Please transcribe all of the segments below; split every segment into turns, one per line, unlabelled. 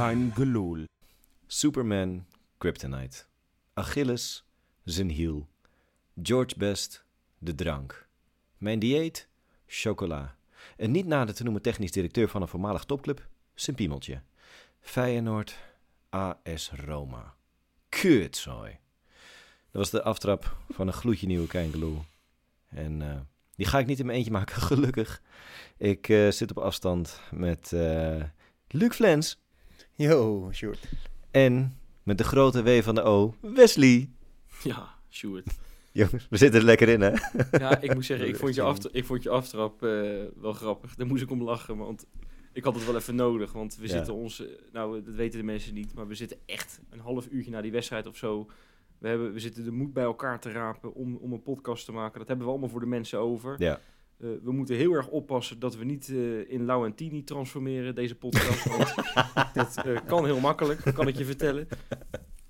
kein.
Superman, Kryptonite. Achilles, zijn hiel. George Best, de drank. Mijn dieet, chocola. Een niet nader te noemen technisch directeur van een voormalig topclub, zijn piemeltje. Feyenoord, AS Roma. Kutzooi. Dat was de aftrap van een gloedje nieuwe Keingeloel. En eh, die ga ik niet in mijn eentje maken, gelukkig. Ik eh, zit op afstand met eh Luc Flens
Yo, Sjoerd.
en met de grote W van de O, Wesley.
Ja, Sjoerd.
Jongens, we zitten er lekker in, hè?
Ja, ik moet zeggen, ik vond je, aftra- ik vond je aftrap eh, wel grappig. Daar moest ik om lachen, want ik had het wel even nodig. Want we
Ja.
zitten ons, eh, nou dat weten de mensen niet, maar we zitten echt een half uurtje na die wedstrijd of zo. We, hebben, we zitten de moed bij elkaar te rapen om, om een podcast te maken. Dat hebben we allemaal voor de mensen over.
Ja.
Eh, we moeten heel erg oppassen dat we niet eh, in Lauentini transformeren, deze podcast. want dat eh, kan heel makkelijk, kan ik je vertellen.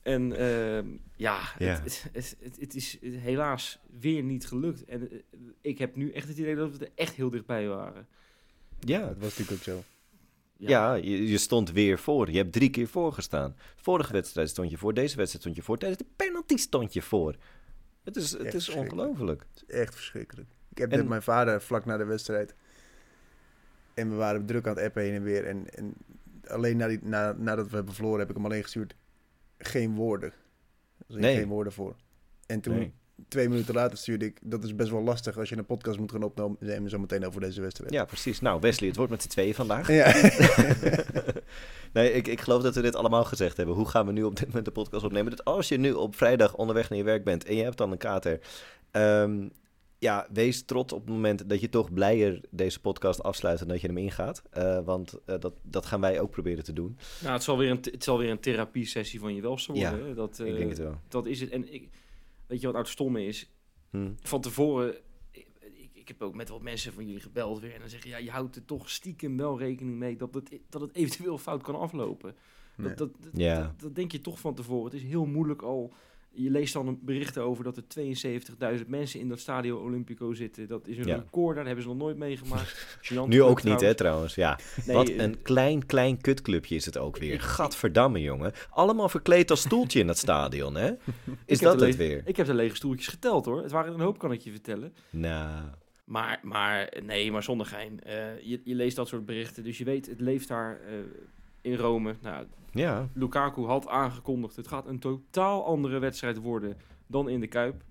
En ehm, ja,
Ja.
Het, het, het, het is helaas weer niet gelukt. En ik heb nu echt het idee dat we er echt heel dichtbij waren.
Ja,
Dat was natuurlijk ook zo.
ja je, je stond weer voor. Je hebt drie keer voorgestaan. Vorige wedstrijd stond je voor, deze wedstrijd stond je voor. Tijdens de penalty stond je voor. Het is, het
Echt
is ongelooflijk.
Het is echt verschrikkelijk. Ik heb
En-
met mijn vader vlak na de wedstrijd. En we waren druk aan het appen heen en weer. En, en alleen na die, na, nadat we hebben verloren heb ik hem alleen gestuurd. Geen woorden. Er
Nee.
geen woorden voor. En toen,
Nee.
twee minuten later stuurde ik... Dat is best wel lastig als je een podcast moet gaan opnemen zo meteen over deze wedstrijd.
Ja, precies. Nou, Wesley, het wordt met z'n tweeën vandaag.
Ja.
nee, ik, ik geloof dat we dit allemaal gezegd hebben. Hoe gaan we nu op dit moment de podcast opnemen? Dat als je nu op vrijdag onderweg naar je werk bent en je hebt dan een kater... ehm, ja, wees trots op het moment dat je toch blijer deze podcast afsluit dan dat je hem ingaat. Eh, want eh, dat, dat gaan wij ook proberen te doen.
Nou, het zal weer een, het zal weer een therapie-sessie van je welste worden.
Ja,
dat,
ik
eh,
denk het wel.
Dat is het. En ik, weet je wat nou het stomme is?
Hm.
Van tevoren... Ik, ik, ik heb ook met wat mensen van jullie gebeld weer. En dan zeggen ja, je houdt er toch stiekem wel rekening mee dat het, dat het eventueel fout kan aflopen.
Nee.
Dat, dat, dat,
Ja.
dat, dat denk je toch van tevoren. Het is heel moeilijk al. Je leest dan berichten over dat er 72.000 mensen in dat Stadio Olimpico zitten. Dat is een
Ja.
record, dat hebben ze nog nooit meegemaakt.
Nu ook niet, hè,
trouwens.
Ja.
Nee,
Wat
eh,
een klein, klein kutclubje is het ook weer. Gadverdamme, jongen. Allemaal verkleed als stoeltje in dat stadion, hè? Is
Ik
dat het weer?
Ik heb de lege stoeltjes geteld hoor. Het waren een hoop, kan ik je vertellen.
Nou,
Maar, maar nee, maar zonder gein. Eh, je, je leest dat soort berichten, dus je weet, het leeft daar eh, in Rome. Nou,
ja.
Lukaku had aangekondigd, het gaat een totaal andere wedstrijd worden dan in de Kuip.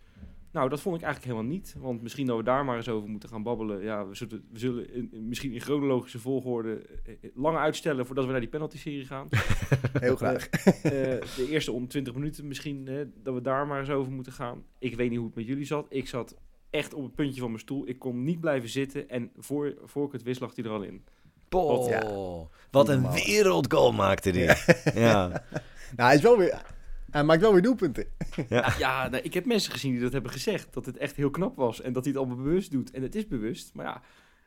Nou, dat vond ik eigenlijk helemaal niet. Want misschien dat we daar maar eens over moeten gaan babbelen. Ja, we zullen, we zullen in- in- misschien in chronologische volgorde eh, eh, lang uitstellen voordat we naar die penalty-serie gaan.
Heel graag.
Eh, de eerste om 20 minuten misschien, hè, dat we daar maar eens over moeten gaan. Ik weet niet hoe het met jullie zat. Ik zat echt op het puntje van mijn stoel. Ik kon niet blijven zitten en voor, voor ik het wist lag hij er al in.
Ja.
Wat een wereldgoal maakte die. Ja.
Nou, hij is wel weer... Hij maakt wel weer doelpunten.
Ja.
Ja, nee, ik heb mensen gezien die dat hebben gezegd. Dat het echt heel knap was. En dat hij het allemaal bewust doet. En het is bewust. Maar ja.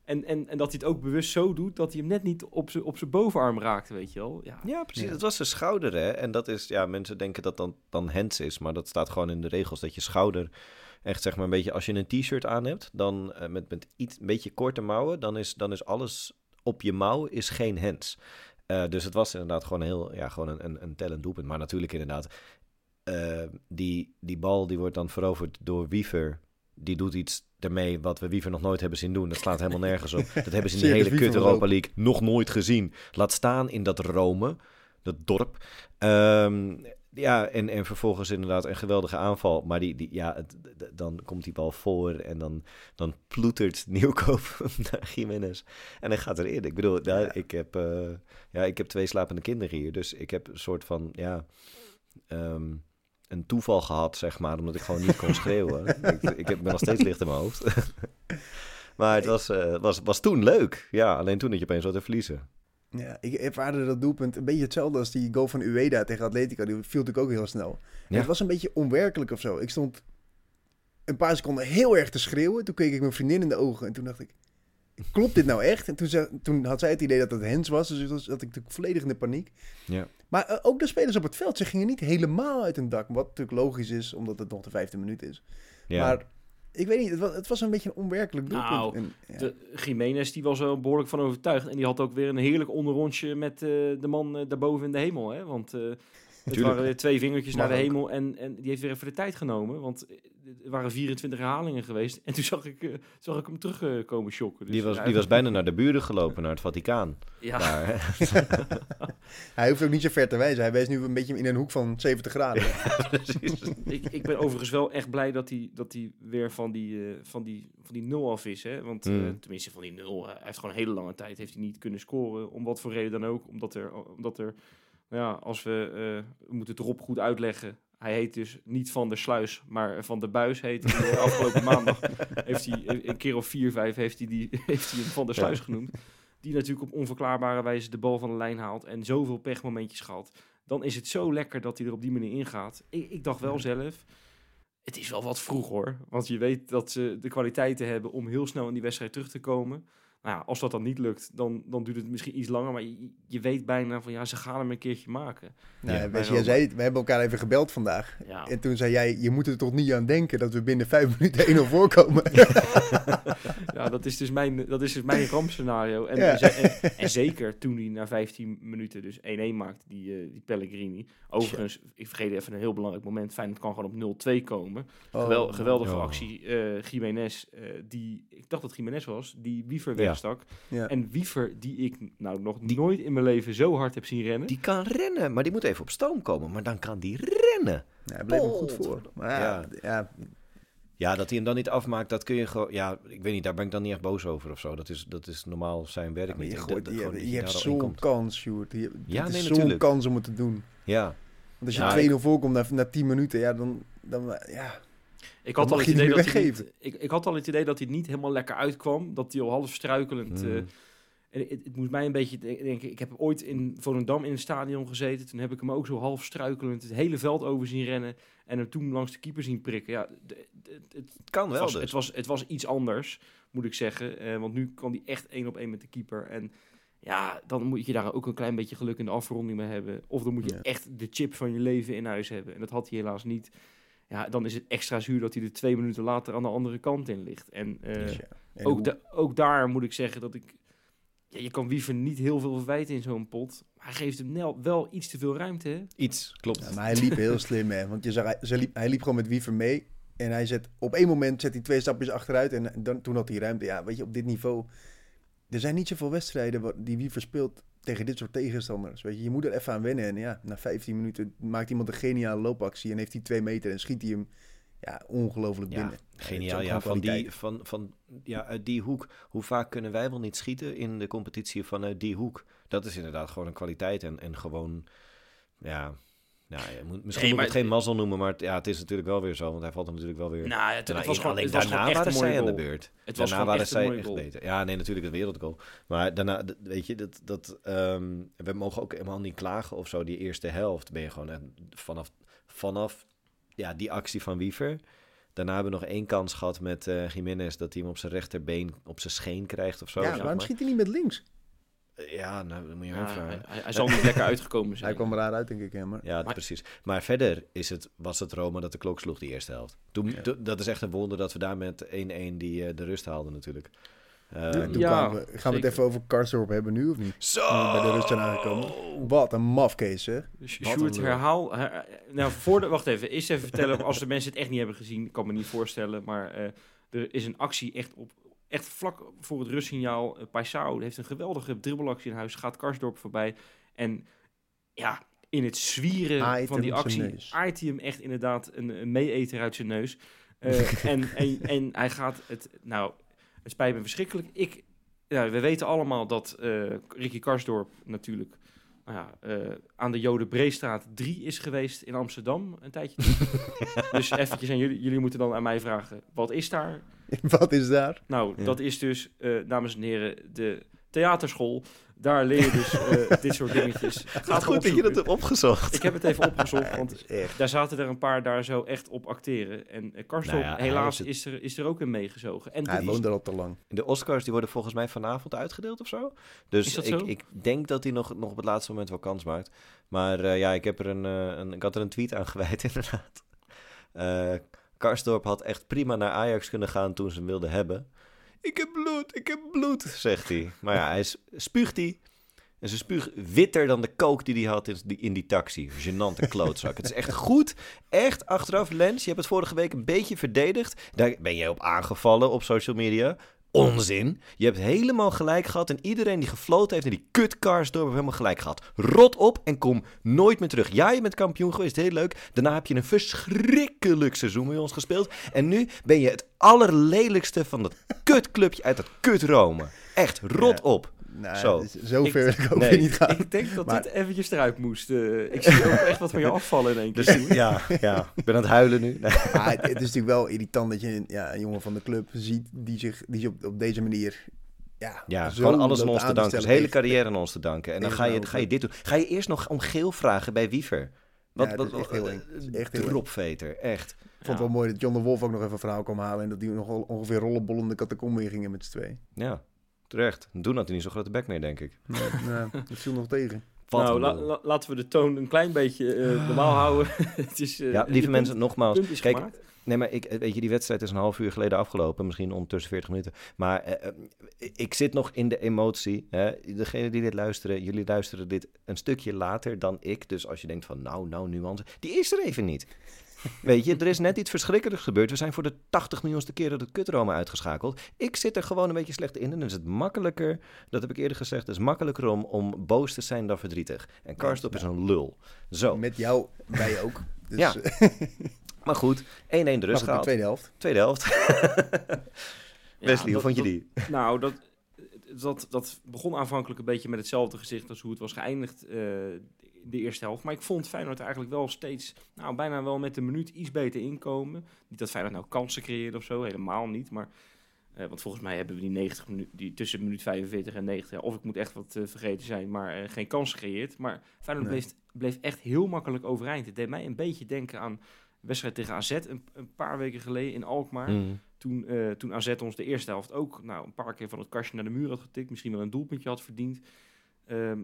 En, en, en dat hij het ook bewust zo doet dat hij hem net niet op zijn op zijn bovenarm raakte, weet je wel. Ja.
Ja, precies.
Ja.
Het was zijn schouder, hè. En dat is, ja, mensen denken dat dan, dan hands is. Maar dat staat gewoon in de regels, dat je schouder... Echt, zeg maar, een beetje... Als je een t-shirt aan hebt, dan eh, met, met iets, een beetje korte mouwen... Dan is, dan is alles op je mouw is geen hands. Eh, dus het was inderdaad gewoon, heel, ja, gewoon een, een, een tellend doelpunt. Maar natuurlijk inderdaad... eh, die, die bal die wordt dan veroverd door Wiever. Die doet iets ermee wat we Wiever nog nooit hebben zien doen. Dat slaat helemaal nergens op. Dat hebben ze in de hele kut Europa. League nog nooit gezien. Laat staan in dat Rome, dat dorp. Ehm, ja, en, en vervolgens inderdaad een geweldige aanval. Maar die, die, ja, het- dan komt die bal voor en dan, dan ploetert Nieuwkoop naar Jiménez. En dan gaat erin. Ik bedoel, daar,
Ja.
ik, heb, eh, ja, ik heb twee slapende kinderen hier. Dus ik heb een soort van, ja... ehm, een toeval gehad, zeg maar, omdat ik gewoon niet kon schreeuwen. ik, ik heb, ben nog steeds licht in mijn hoofd. maar het was, eh, was, was toen leuk. Ja, alleen toen dat je opeens wat te verliezen.
Ja, ik ervaarde dat doelpunt een beetje hetzelfde als die goal van Ueda tegen Atletico. Die viel natuurlijk ook heel snel.
Ja.
Het was een beetje onwerkelijk of zo. Ik stond een paar seconden heel erg te schreeuwen. Toen keek ik mijn vriendin in de ogen en toen dacht ik... Klopt dit nou echt? En toen, toen had zij het idee dat het Hens was. Dus toen zat ik natuurlijk volledig in de paniek.
Ja.
Maar eh, ook de spelers op het veld, ze gingen niet helemaal uit hun dak. Wat natuurlijk logisch is, omdat het nog de vijfde minuut is.
Ja.
Maar Ik weet niet, het was, het was een beetje een onwerkelijk doelpunt.
Nou,
En, ja.
De Jiménez die was er behoorlijk van overtuigd. En die had ook weer een heerlijk onderrondje met eh, de man eh, daarboven in de hemel. Hè? Want eh, het
Tuurlijk.
waren weer twee vingertjes
Mag
naar de
ook.
hemel. En, en die heeft weer even de tijd genomen. Want er waren 24 herhalingen geweest. En toen zag ik, eh, zag ik hem terugkomen shocken. Dus,
Die was, die was bijna naar de buren gelopen, naar het Vaticaan.
Ja,
Daar.
Hij hoeft ook niet zo ver te wijzen. Hij wijst nu een beetje in een hoek van 70 graden.
Precies.
ik, ik ben overigens wel echt blij dat hij, dat hij weer van die, eh, van, die, van die nul af is. Hè? Want eh,
Mm.
tenminste van die nul. hij heeft gewoon een hele lange tijd heeft hij niet kunnen scoren. Om wat voor reden dan ook. Omdat er, omdat er nou ja, als we, eh, we moeten het erop goed uitleggen. Hij heet dus niet Van der Sluis, maar Van der Buis heet hij. Afgelopen maandag heeft hij een keer of vier, vijf heeft hij, die, heeft hij hem Van der
Ja.
Sluis genoemd. Die natuurlijk op onverklaarbare wijze de bal van de lijn haalt. En zoveel pechmomentjes gehad dan is het zo lekker dat hij er op die manier ingaat. Ik, ik dacht wel zelf, het is wel wat vroeg hoor. Want je weet dat ze de kwaliteiten hebben om heel snel in die wedstrijd terug te komen. Nou ja, als dat dan niet lukt, dan, dan duurt het misschien iets langer. Maar je, je weet bijna van ja, ze gaan hem een keertje maken.
Nou,
Ja,
bij
Wes, jij zei, het, we hebben elkaar even gebeld vandaag.
Ja,
En toen zei jij, je moet er toch niet aan denken dat we binnen vijf minuten 1-0 voorkomen.
ja dat is dus mijn, dat is dus mijn rampscenario. En,
Ja.
en, ze- en, en zeker toen hij na 15 minuten dus 1-1 maakte, die, eh, die Pellegrini. Overigens, ik vergeet even een heel belangrijk moment. Feyenoord kan gewoon op 0-2 komen. Gewel-
Oh.
geweldige
Oh.
actie. eh Jiménez, eh, die, ik dacht dat Jiménez was, die Wiever
Ja.
Wegstak.
Ja.
En Wiever, die ik nou nog nooit in mijn leven zo hard heb zien rennen.
Die kan rennen, maar die moet even op stoom komen. Maar dan kan die rennen.
Ja, hij bleef hem goed voor. Maar ja,
Ja.
ja.
Ja, dat hij hem dan niet afmaakt, dat kun je gewoon... Ja, ik weet niet, daar ben ik dan niet echt boos over of zo. Dat is, dat is normaal zijn werk niet.
je,
Dat-
gooit,
dat-
je,
dat
hebt zo'n kans, Sjoerd. Je,
Ja, nee,
zo'n kans om het te doen.
Ja,
Want als je
Ja,
2-0 voorkomt na, na 10 minuten, ja, dan... dan ja.
Ik, had al het idee dat hij niet, ik, ik had al het idee dat hij niet helemaal lekker uitkwam. Dat hij al half struikelend...
Mm.
eh, en het, het moest mij een beetje de- denken... Ik heb ooit in Volendam in het stadion gezeten. Toen heb ik hem ook zo half struikelend het hele veld over zien rennen. En hem toen langs de keeper zien prikken. Ja, het,
kan wel
was,
dus.
het, was, het was iets anders, moet ik zeggen. Eh, want nu kwam hij echt één op één met de keeper. En ja, dan moet je daar ook een klein beetje geluk in de afronding mee hebben. Of dan moet je
Ja.
echt de chip van je leven in huis hebben. En dat had hij helaas niet. Ja, dan is het extra zuur dat hij er twee minuten later aan de andere kant in ligt. En eh,
Dus ja. En
ook,
hoe-
da- ook daar moet ik zeggen dat ik... Ja, je kan Wiever niet heel veel verwijten in zo'n pot. Maar hij geeft hem wel, wel iets te veel ruimte, hè?
Iets, klopt.
Ja, maar hij liep heel slim, hè. Want je zag, hij, ze liep, hij liep gewoon met Wiever mee. En hij zet, op één moment zet hij twee stapjes achteruit. En dan, toen had hij ruimte. Ja, weet je, op dit niveau... Er zijn niet zoveel wedstrijden die Wiever speelt tegen dit soort tegenstanders. Weet je, je moet er even aan wennen. En ja, na 15 minuten maakt iemand een geniale loopactie. En heeft hij twee meter en schiet hij hem ja, ongelooflijk
Ja,
binnen.
Geniaal, ja. Van die, van, van, ja. Uit die hoek. Hoe vaak kunnen wij wel niet schieten in de competitie vanuit die hoek? Dat is inderdaad gewoon een kwaliteit. En, en gewoon, ja... Nou, je moet, misschien
Nee,
moet ik het geen mazzel noemen, maar het- ja, het is natuurlijk wel weer zo. Want hij valt er natuurlijk wel weer...
Nou, het,
daarna
het was gewoon,
Alleen
het was
daarna
echt
waren
een mooie
zij aan de beurt.
Het was
daarna
gewoon
waren zij
mooie
echt beter. Ja, nee, natuurlijk de wereldgoal. Maar daarna, weet je, dat, dat, ehm, we mogen ook helemaal niet klagen of zo. Die eerste helft ben je gewoon vanaf, vanaf ja, die actie van Wiever. Daarna hebben we nog één kans gehad met eh Jiménez... dat hij hem op zijn rechterbeen op zijn scheen krijgt of zo.
ja, waarom
maar.
schiet hij niet met links?
Ja, nou, dan moet je
Ja,
hem vragen.
hij, zal niet lekker uitgekomen zijn.
Hij kwam eruit uit, denk ik. Hè, maar...
Ja,
Maar-
precies. Maar verder is het, was het Roma dat de klok sloeg die eerste helft. Toen,
Ja.
to- dat is echt een wonder dat we daar met 1-1 die, eh, de rust haalden natuurlijk.
Ja,
Ehm,
toen
Ja,
kwamen we, gaan we het even over Karsdorp hebben nu, of niet?
Zo!
bij de rust zijn aangekomen. Wat een mafkees, hè?
Dus Sjoerd, herhaal. her- nou, voor de, wacht even. Eerst even vertellen. Als de mensen het echt niet hebben gezien, ik kan me niet voorstellen. Maar eh, er is een actie echt op. Echt vlak voor het rustsignaal. Uh, Paisao heeft een geweldige dribbelactie in huis. Gaat Karsdorp voorbij. En ja, in het zwieren
Aait
van die actie. aait hij hem echt inderdaad een, een meeeter uit zijn neus. Eh, en, en, en hij gaat het. Nou, het spijt me verschrikkelijk. Ik, ja, we weten allemaal dat eh, Ricky Karsdorp natuurlijk nou ja, eh, aan de Jode Breestraat 3 is geweest in Amsterdam een tijdje. dus eventjes aan jullie, jullie moeten dan aan mij vragen, wat is daar?
Wat is daar?
Nou,
Ja.
dat is dus, eh, dames en heren, de theaterschool. Daar leer je dus eh, dit soort dingetjes. Ga
Wat goed dat je dat hebt opgezocht.
Ik heb het even opgezocht, want
het is echt.
daar zaten er een paar daar zo echt op acteren. En uh, Karstorp,
Nou ja,
helaas, is, er, is er ook in meegezogen. En
Hij woont er al te lang.
De Oscars die worden volgens mij vanavond uitgedeeld of zo. Dus
Is dat
ik,
zo?
ik denk dat hij nog, nog op het laatste moment wel kans maakt. Maar eh, ja, ik, heb er een, eh, een, ik had er een tweet aan gewijd inderdaad. Karsdorp had echt prima naar Ajax kunnen gaan toen ze hem wilden hebben. Ik heb bloed, ik heb bloed, zegt hij. Maar ja, hij spuugt hij. En ze spuugt witter dan de kook die hij had in die, in die taxi. Genante klootzak. het is echt goed. Echt achteraf, Lens. Je hebt het vorige week een beetje verdedigd. Daar ben jij op aangevallen op social media. Onzin. Je hebt helemaal gelijk gehad. En iedereen die gefloten heeft en die kutcars door heeft helemaal gelijk gehad. Rot op en kom nooit meer terug. Ja, je bent kampioen geweest. Heel leuk. Daarna heb je een verschrikkelijk seizoen bij ons gespeeld. En nu ben je het allerlelijkste van dat kutclubje uit dat kut Rome. Echt, rot op.
Nou,
Zo.
dus zo
Ik-
ik ook
nee,
weer niet gaan.
Ik denk dat
Maar-
dit eventjes eruit moest. eh. ik zie ook echt wat van je afvallen in één keer.
Dus ja, ja, ik ben aan het huilen nu. Nee.
Maar het, het is natuurlijk wel irritant dat je een, ja, een jongen van de club ziet die zich, die op, op deze manier... Ja,
gewoon alles aan ons te danken. Zijn hele
tegen-
carrière aan ons te danken. En dan ga je, ga je dit doen. Ga je eerst nog om geel vragen bij Wiever? Wat,
Ja,
wat,
echt heel eng. Echt heel eng.
Dropveter, echt.
Ik vond het wel mooi dat John de Wolf ook nog even een verhaal kwam halen... en dat die nog ongeveer rollenbollende catacombe gingen met z'n twee.
Ja, terecht. Doen had hij niet zo grote bek meer, denk ik.
Nou, dat viel nog tegen.
Wat
nou, la- la- laten we de toon een klein beetje eh, normaal houden. het is, eh,
ja, lieve
punt-
mensen, nogmaals.
punt is
Kijk,
gemaakt.
nee, maar ik, weet je, die wedstrijd is een half uur geleden afgelopen. Misschien ondertussen 40 minuten. Maar eh, eh, ik zit nog in de emotie. Hè. Degene die dit luisteren, jullie luisteren dit een stukje later dan ik. Dus als je denkt van, nou, nou, nuance. Die is er even niet. Weet je, er is net iets verschrikkelijks gebeurd. We zijn voor de 80 miljoenste keer het kutroma uitgeschakeld. Ik zit er gewoon een beetje slecht in. En dan is het makkelijker, dat heb ik eerder gezegd, het is makkelijker om, om boos te zijn dan verdrietig. En Karstop is een lul. Zo,
Met jou, wij ook. Dus,
Ja, maar goed, 1-1 de rust gehaald.
tweede helft.
Tweede helft.
Ja,
Wesley, hoe
dat-
vond je
dat-
die?
Nou, dat, dat, dat begon aanvankelijk een beetje met hetzelfde gezicht als hoe het was geëindigd eh, de eerste helft. Maar ik vond Feyenoord eigenlijk wel steeds, nou bijna wel met de minuut iets beter inkomen. Niet dat Feyenoord nou kansen creëerde of zo, helemaal niet. Maar, eh, want volgens mij hebben we die 90 minuten, die tussen minuut 45 en 90, ja, of ik moet echt wat eh, vergeten zijn, maar eh, geen kans gecreëerd. Maar Feyenoord
Nee.
bleef, bleef echt heel makkelijk overeind. Het deed mij een beetje denken aan de wedstrijd tegen AZ een, een paar weken geleden in Alkmaar.
Mm.
Toen, toen AZ ons de eerste helft ook nou, een paar keer van het kastje naar de muur had getikt. Misschien wel een doelpuntje had verdiend.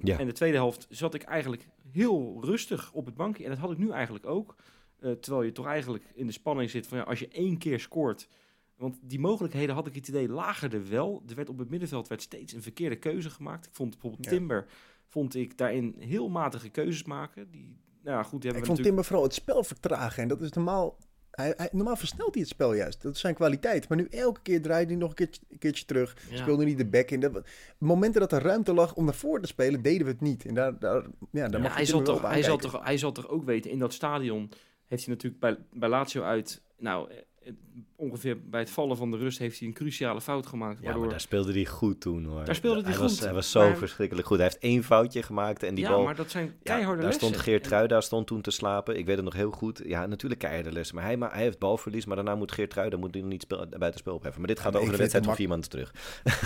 Ja.
En de tweede helft zat ik eigenlijk heel rustig op het bankje. En dat had ik nu eigenlijk ook. Eh, terwijl je toch eigenlijk in de spanning zit van ja, als je één keer scoort. Want die mogelijkheden had ik het idee lager er wel. Er werd op het middenveld werd steeds een verkeerde keuze gemaakt. Ik vond bijvoorbeeld
Ja.
Timber vond ik daarin heel matige keuzes maken. Die, nou ja, goed, die
Ik vond
natuurlijk...
Timber vooral het spel vertragen. En dat is normaal... Hij, hij, normaal versnelt hij het spel juist. Dat is zijn kwaliteit. Maar nu elke keer draait hij nog een keertje, een keertje terug.
Ja.
Speelde niet de back in. Dat, momenten dat er ruimte lag om naar voren te spelen, deden we het niet. En daar, daar, ja, daar
Ja,
mag
hij, zal toch, hij, zal toch, hij zal toch ook weten, in dat stadion heeft hij natuurlijk bij, bij Lazio uit, nou, eh, ongeveer bij het vallen van de rust heeft hij een cruciale fout gemaakt.
Ja,
Waardoor,
maar daar speelde hij goed toen hoor.
Daar speelde hij
Was,
goed,
hij was zo
maar-
verschrikkelijk goed. Hij heeft één foutje gemaakt en die
ja,
bal...
maar dat zijn
Ja,
keiharde
daar
lessen.
stond Geert Truida stond toen te slapen. Ik weet het nog heel goed. Ja, natuurlijk keiharde lessen. Maar hij, maar hij heeft balverlies. Maar daarna moet Geert Truida moet hij nog niet speel, buiten spel opheffen. Maar dit gaat
Ja,
over de wedstrijd van vier maanden terug.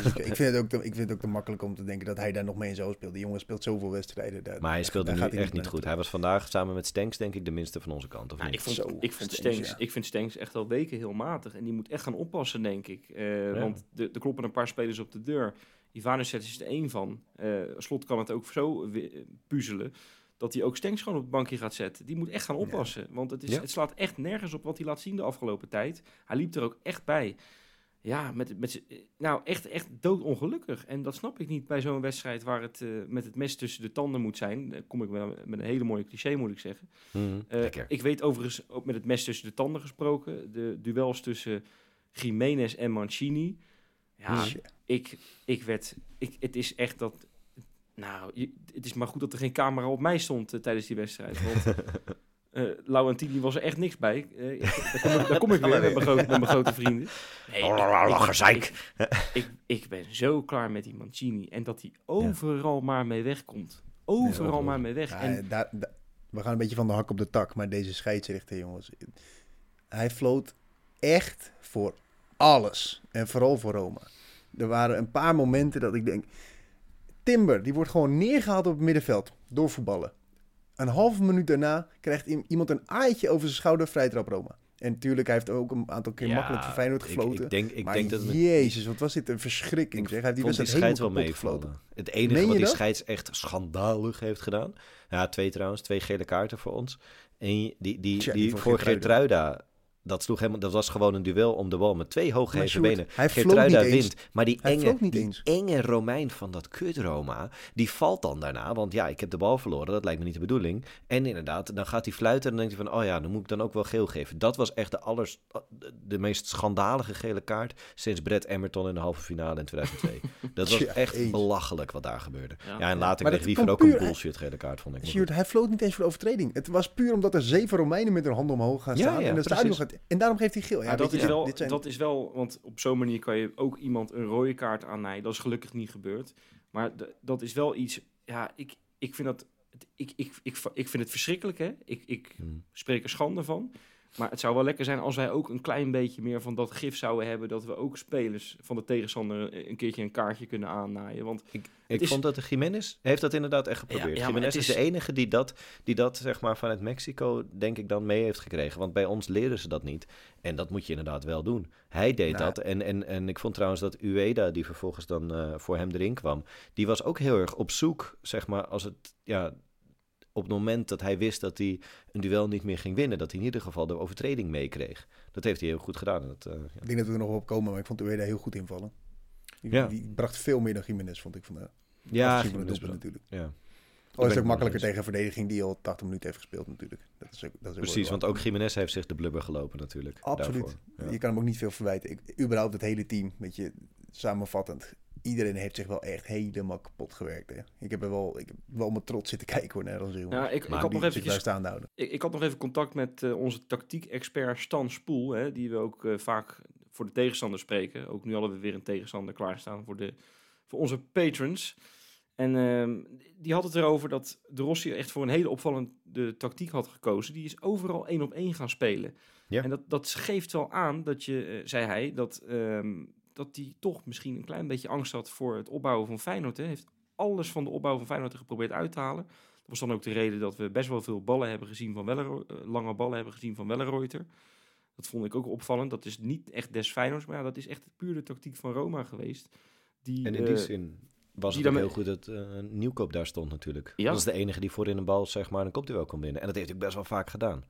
Dus ik, vind het ook te, ik vind het ook te makkelijk om te denken dat hij daar nog mee in zo speelt. Die jongen speelt zoveel wedstrijden. Daar,
Maar hij
daar-
speelde
daar
nu
gaat hij
echt niet goed. Hij was vandaag samen met Stenks denk ik de minste van onze kant. Of
Nou,
niet?
ik, vond,
Zo,
ik, vond
Stenks,
Stenks,
ja.
ik vind Stenks echt al weken heel matig. En die moet echt gaan oppassen, denk ik. Eh,
Ja.
Want de- er kloppen een paar spelers op de deur. Ivanuset is er één van. Eh, Slot kan het ook zo eh, puzzelen. Dat hij ook Stenks gewoon op het bankje gaat zetten. Die moet echt gaan oppassen. Want het, is, het slaat echt nergens op wat hij laat zien de afgelopen tijd. Hij liep er ook echt bij. Ja, met, met, nou echt, echt doodongelukkig. En dat snap ik niet bij zo'n wedstrijd waar het eh, met het mes tussen de tanden moet zijn. Daar kom ik wel met een hele mooie cliché, moet ik zeggen.
Mhm.
Eh, ik weet overigens, ook met het mes tussen de tanden gesproken, de duels tussen Jiménez en Mancini. Ja,
Shit.
ik, ik werd, ik, het is echt dat, nou, het is maar goed dat er geen camera op mij stond eh, tijdens die wedstrijd. Want eh Laurentini was er echt niks bij. Eh, daar kom ik, daar kom ik weer met mijn, grote, met mijn grote vrienden. Nee, ik- ik- ik, ik, ben zo klaar met die Mancini. En dat hij overal maar mee wegkomt. Overal
Ja,
maar mee weg.
Ja,
en,
daar- daar- we gaan een beetje van de hak op de tak, maar deze scheidsrechter, jongens. Hij floot echt voor alles. En vooral voor Roma. Er waren een paar momenten dat ik denk... Timber, die wordt gewoon neergehaald op het middenveld door voetballen. Een halve minuut daarna krijgt iemand een aaitje over zijn schouder, vrijtrap Roma. En natuurlijk, hij heeft ook een aantal keer
Ja,
makkelijk voor Feyenoord
ik-
gefloten.
Ik, denk, ik
maar
denk dat
jezus, wat was dit een verschrikking.
Ik
zeg. Hij heeft die
die
wedstrijd
scheids wel
helemaal kapot
meevallen.
gefloten.
Het enige
Meen
wat die
dat?
scheids echt schandalig heeft gedaan. Ja, twee trouwens, twee gele kaarten voor ons. En die, die, die,
die
voor Geertruida dat, sloeg helemaal, dat was gewoon een duel om de bal met twee hooggeheven benen.
hij
Geertruida wint. Maar die
Hij
enge, die
eens.
enge Romein van dat kut Roma, die valt dan daarna. Want ja, ik heb de bal verloren, dat lijkt me niet de bedoeling. En inderdaad, dan gaat hij fluiten en dan denkt hij van... oh ja, dan moet ik dan ook wel geel geven. Dat was echt de, allers, de meest schandalige gele kaart... sinds Brett Emerton in de halve finale in 2002. dat was
Ja,
echt
eens.
belachelijk wat daar gebeurde.
Ja.
Ja, en later kreeg
kwam
ook een bullshit gele kaart, vond ik.
Sjoerd, hij floot niet eens voor de overtreding. Het was puur omdat er zeven Romeinen met hun handen omhoog gaan
Ja,
staan.
ja,
en, het
precies.
stadion gaat, en daarom geeft hij geel. Ja,
Ja, dat, is wel,
dit zijn-
dat is wel, want op zo'n manier kan je ook iemand een rode kaart aannijden. Dat is gelukkig niet gebeurd. Maar dat is wel iets, ja, ik, ik vind dat, ik, ik, ik, ik vind het verschrikkelijk, hè. Ik, ik
Hmm.
spreek er schande van. Maar het zou wel lekker zijn als wij ook een klein beetje meer van dat gif zouden hebben. Dat we ook spelers van de tegenstander een keertje een kaartje kunnen aannaaien. Want
Ik
is-
vond dat de Jiménez heeft dat inderdaad echt geprobeerd.
Ja,
Jiménez is- de enige die dat, die dat zeg maar, vanuit Mexico denk ik dan mee heeft gekregen. Want bij ons leren ze dat niet. En dat moet je inderdaad wel doen. Hij deed
Nou.
dat. En, en, en ik vond trouwens dat Ueda, die vervolgens dan eh, voor hem erin kwam... die was ook heel erg op zoek, zeg maar, als het... Ja, op het moment dat hij wist dat hij een duel niet meer ging winnen... dat hij in ieder geval de overtreding meekreeg. Dat heeft hij heel goed gedaan. Dat, eh, ja.
Ik denk dat we er nog op komen, maar ik vond Ueda heel goed invallen. Die,
Ja.
die bracht veel meer dan Jiménez, vond ik vandaag.
Ja,
het
Jiménez
natuurlijk.
ja.
Oh, is
ben
ook makkelijker tegen een verdediging die al 80 minuten heeft gespeeld natuurlijk. Dat is ook, dat is ook
Precies, want ook Jiménez heeft zich de blubber gelopen natuurlijk.
Absoluut.
Ja.
Je kan hem ook niet veel verwijten. Ik, überhaupt het hele team, weet je, samenvattend. Iedereen heeft zich wel echt helemaal kapot gewerkt. Hè. Ik heb er wel, ik heb wel met trots zitten kijken hoor, naar onze jongens.
ja, ik, ik, had nog
daar staan houden.
Ik, ik had nog even contact met eh, onze tactiek-expert Stan Spoel, hè, die we ook eh, vaak voor de tegenstander spreken. Ook nu hadden we weer een tegenstander klaarstaan voor, de, voor onze patrons. En ehm, die had het erover dat de Rossi echt voor een hele opvallende tactiek had gekozen. Die is overal één op één gaan spelen.
Ja.
En dat, dat geeft wel aan dat je, eh, zei hij, dat, ehm, dat hij toch misschien een klein beetje angst had voor het opbouwen van Feyenoord. Hij heeft alles van de opbouw van Feyenoord er geprobeerd uit te halen. Dat was dan ook de reden dat we best wel veel ballen hebben gezien van Welleroy, eh, lange ballen hebben gezien van Welleroyter. Dat vond ik ook opvallend. Dat is niet echt des Feyenoords, maar ja, dat is echt puur de tactiek van Roma geweest. Die,
En in die
eh,
zin was het heel goed dat eh Nieuwkoop daar stond natuurlijk.
Ja.
Dat is de enige die voor in een bal zeg maar een kopduel kon winnen. En dat heeft hij best wel vaak gedaan.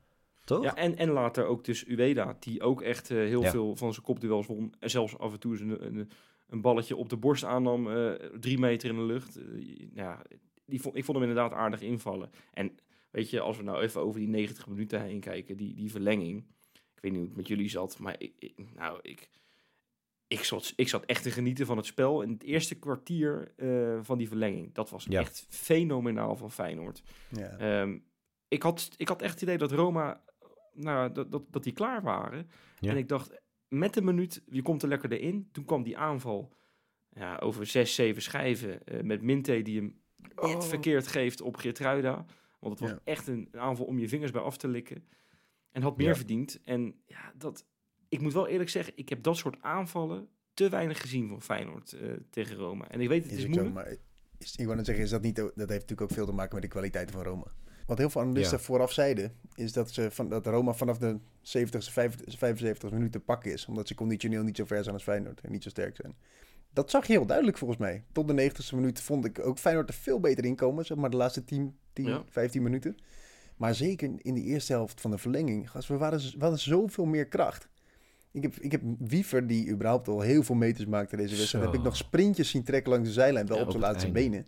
Toch?
Ja, en, en later ook dus Ueda, die ook echt eh, heel
Ja.
veel van zijn kopduels won. En zelfs af en toe een, een, een balletje op de borst aannam, eh, drie meter in de lucht. Eh, ja, die vond, ik vond hem inderdaad aardig invallen. En weet je, als we nou even over die 90 minuten heen kijken, die, die verlenging. Ik weet niet hoe het met jullie zat, maar ik, ik- nou, ik, ik, zat, ik zat echt te genieten van het spel. In het eerste kwartier eh, van die verlenging. Dat was
Ja.
echt fenomenaal van Feyenoord.
Ja.
Ehm, ik, had, ik had echt het idee dat Roma, nou, dat, dat, dat die klaar waren.
Ja.
En ik dacht, met een minuut, je komt er lekker erin. Toen kwam die aanval ja, over zes, zeven schijven. eh, met Minte die hem net
Oh.
verkeerd geeft op Geertruida. Want het was
Ja.
echt een, een aanval om je vingers bij af te likken. En had meer
Ja.
verdiend. En ja, dat, ik moet wel eerlijk zeggen, ik heb dat soort aanvallen te weinig gezien van Feyenoord eh, tegen Roma. En ik weet, het
Is
is
ook zo,
moeilijk.
maar is, ik wou net zeggen, is dat, niet, dat heeft natuurlijk ook veel te maken met de kwaliteiten van Roma. Wat heel veel analisten
Ja.
vooraf zeiden, is dat, ze van, dat Roma vanaf de 70ste, 75 minuten te pakken is. Omdat ze conditioneel niet zo ver zijn als Feyenoord en niet zo sterk zijn. Dat zag je heel duidelijk volgens mij. Tot de 90ste minuut vond ik ook Feyenoord er veel beter in komen. Zeg maar de laatste 10, 10
Ja.
15 minuten. Maar zeker in de eerste helft van de verlenging. Gast, we, waren, we hadden zoveel meer kracht. Ik heb, ik heb Wiever, die überhaupt al heel veel meters maakte deze wedstrijd. Heb ik nog sprintjes zien trekken langs de zijlijn. Wel
Ja,
op zijn
op het
laatste
einde.
benen.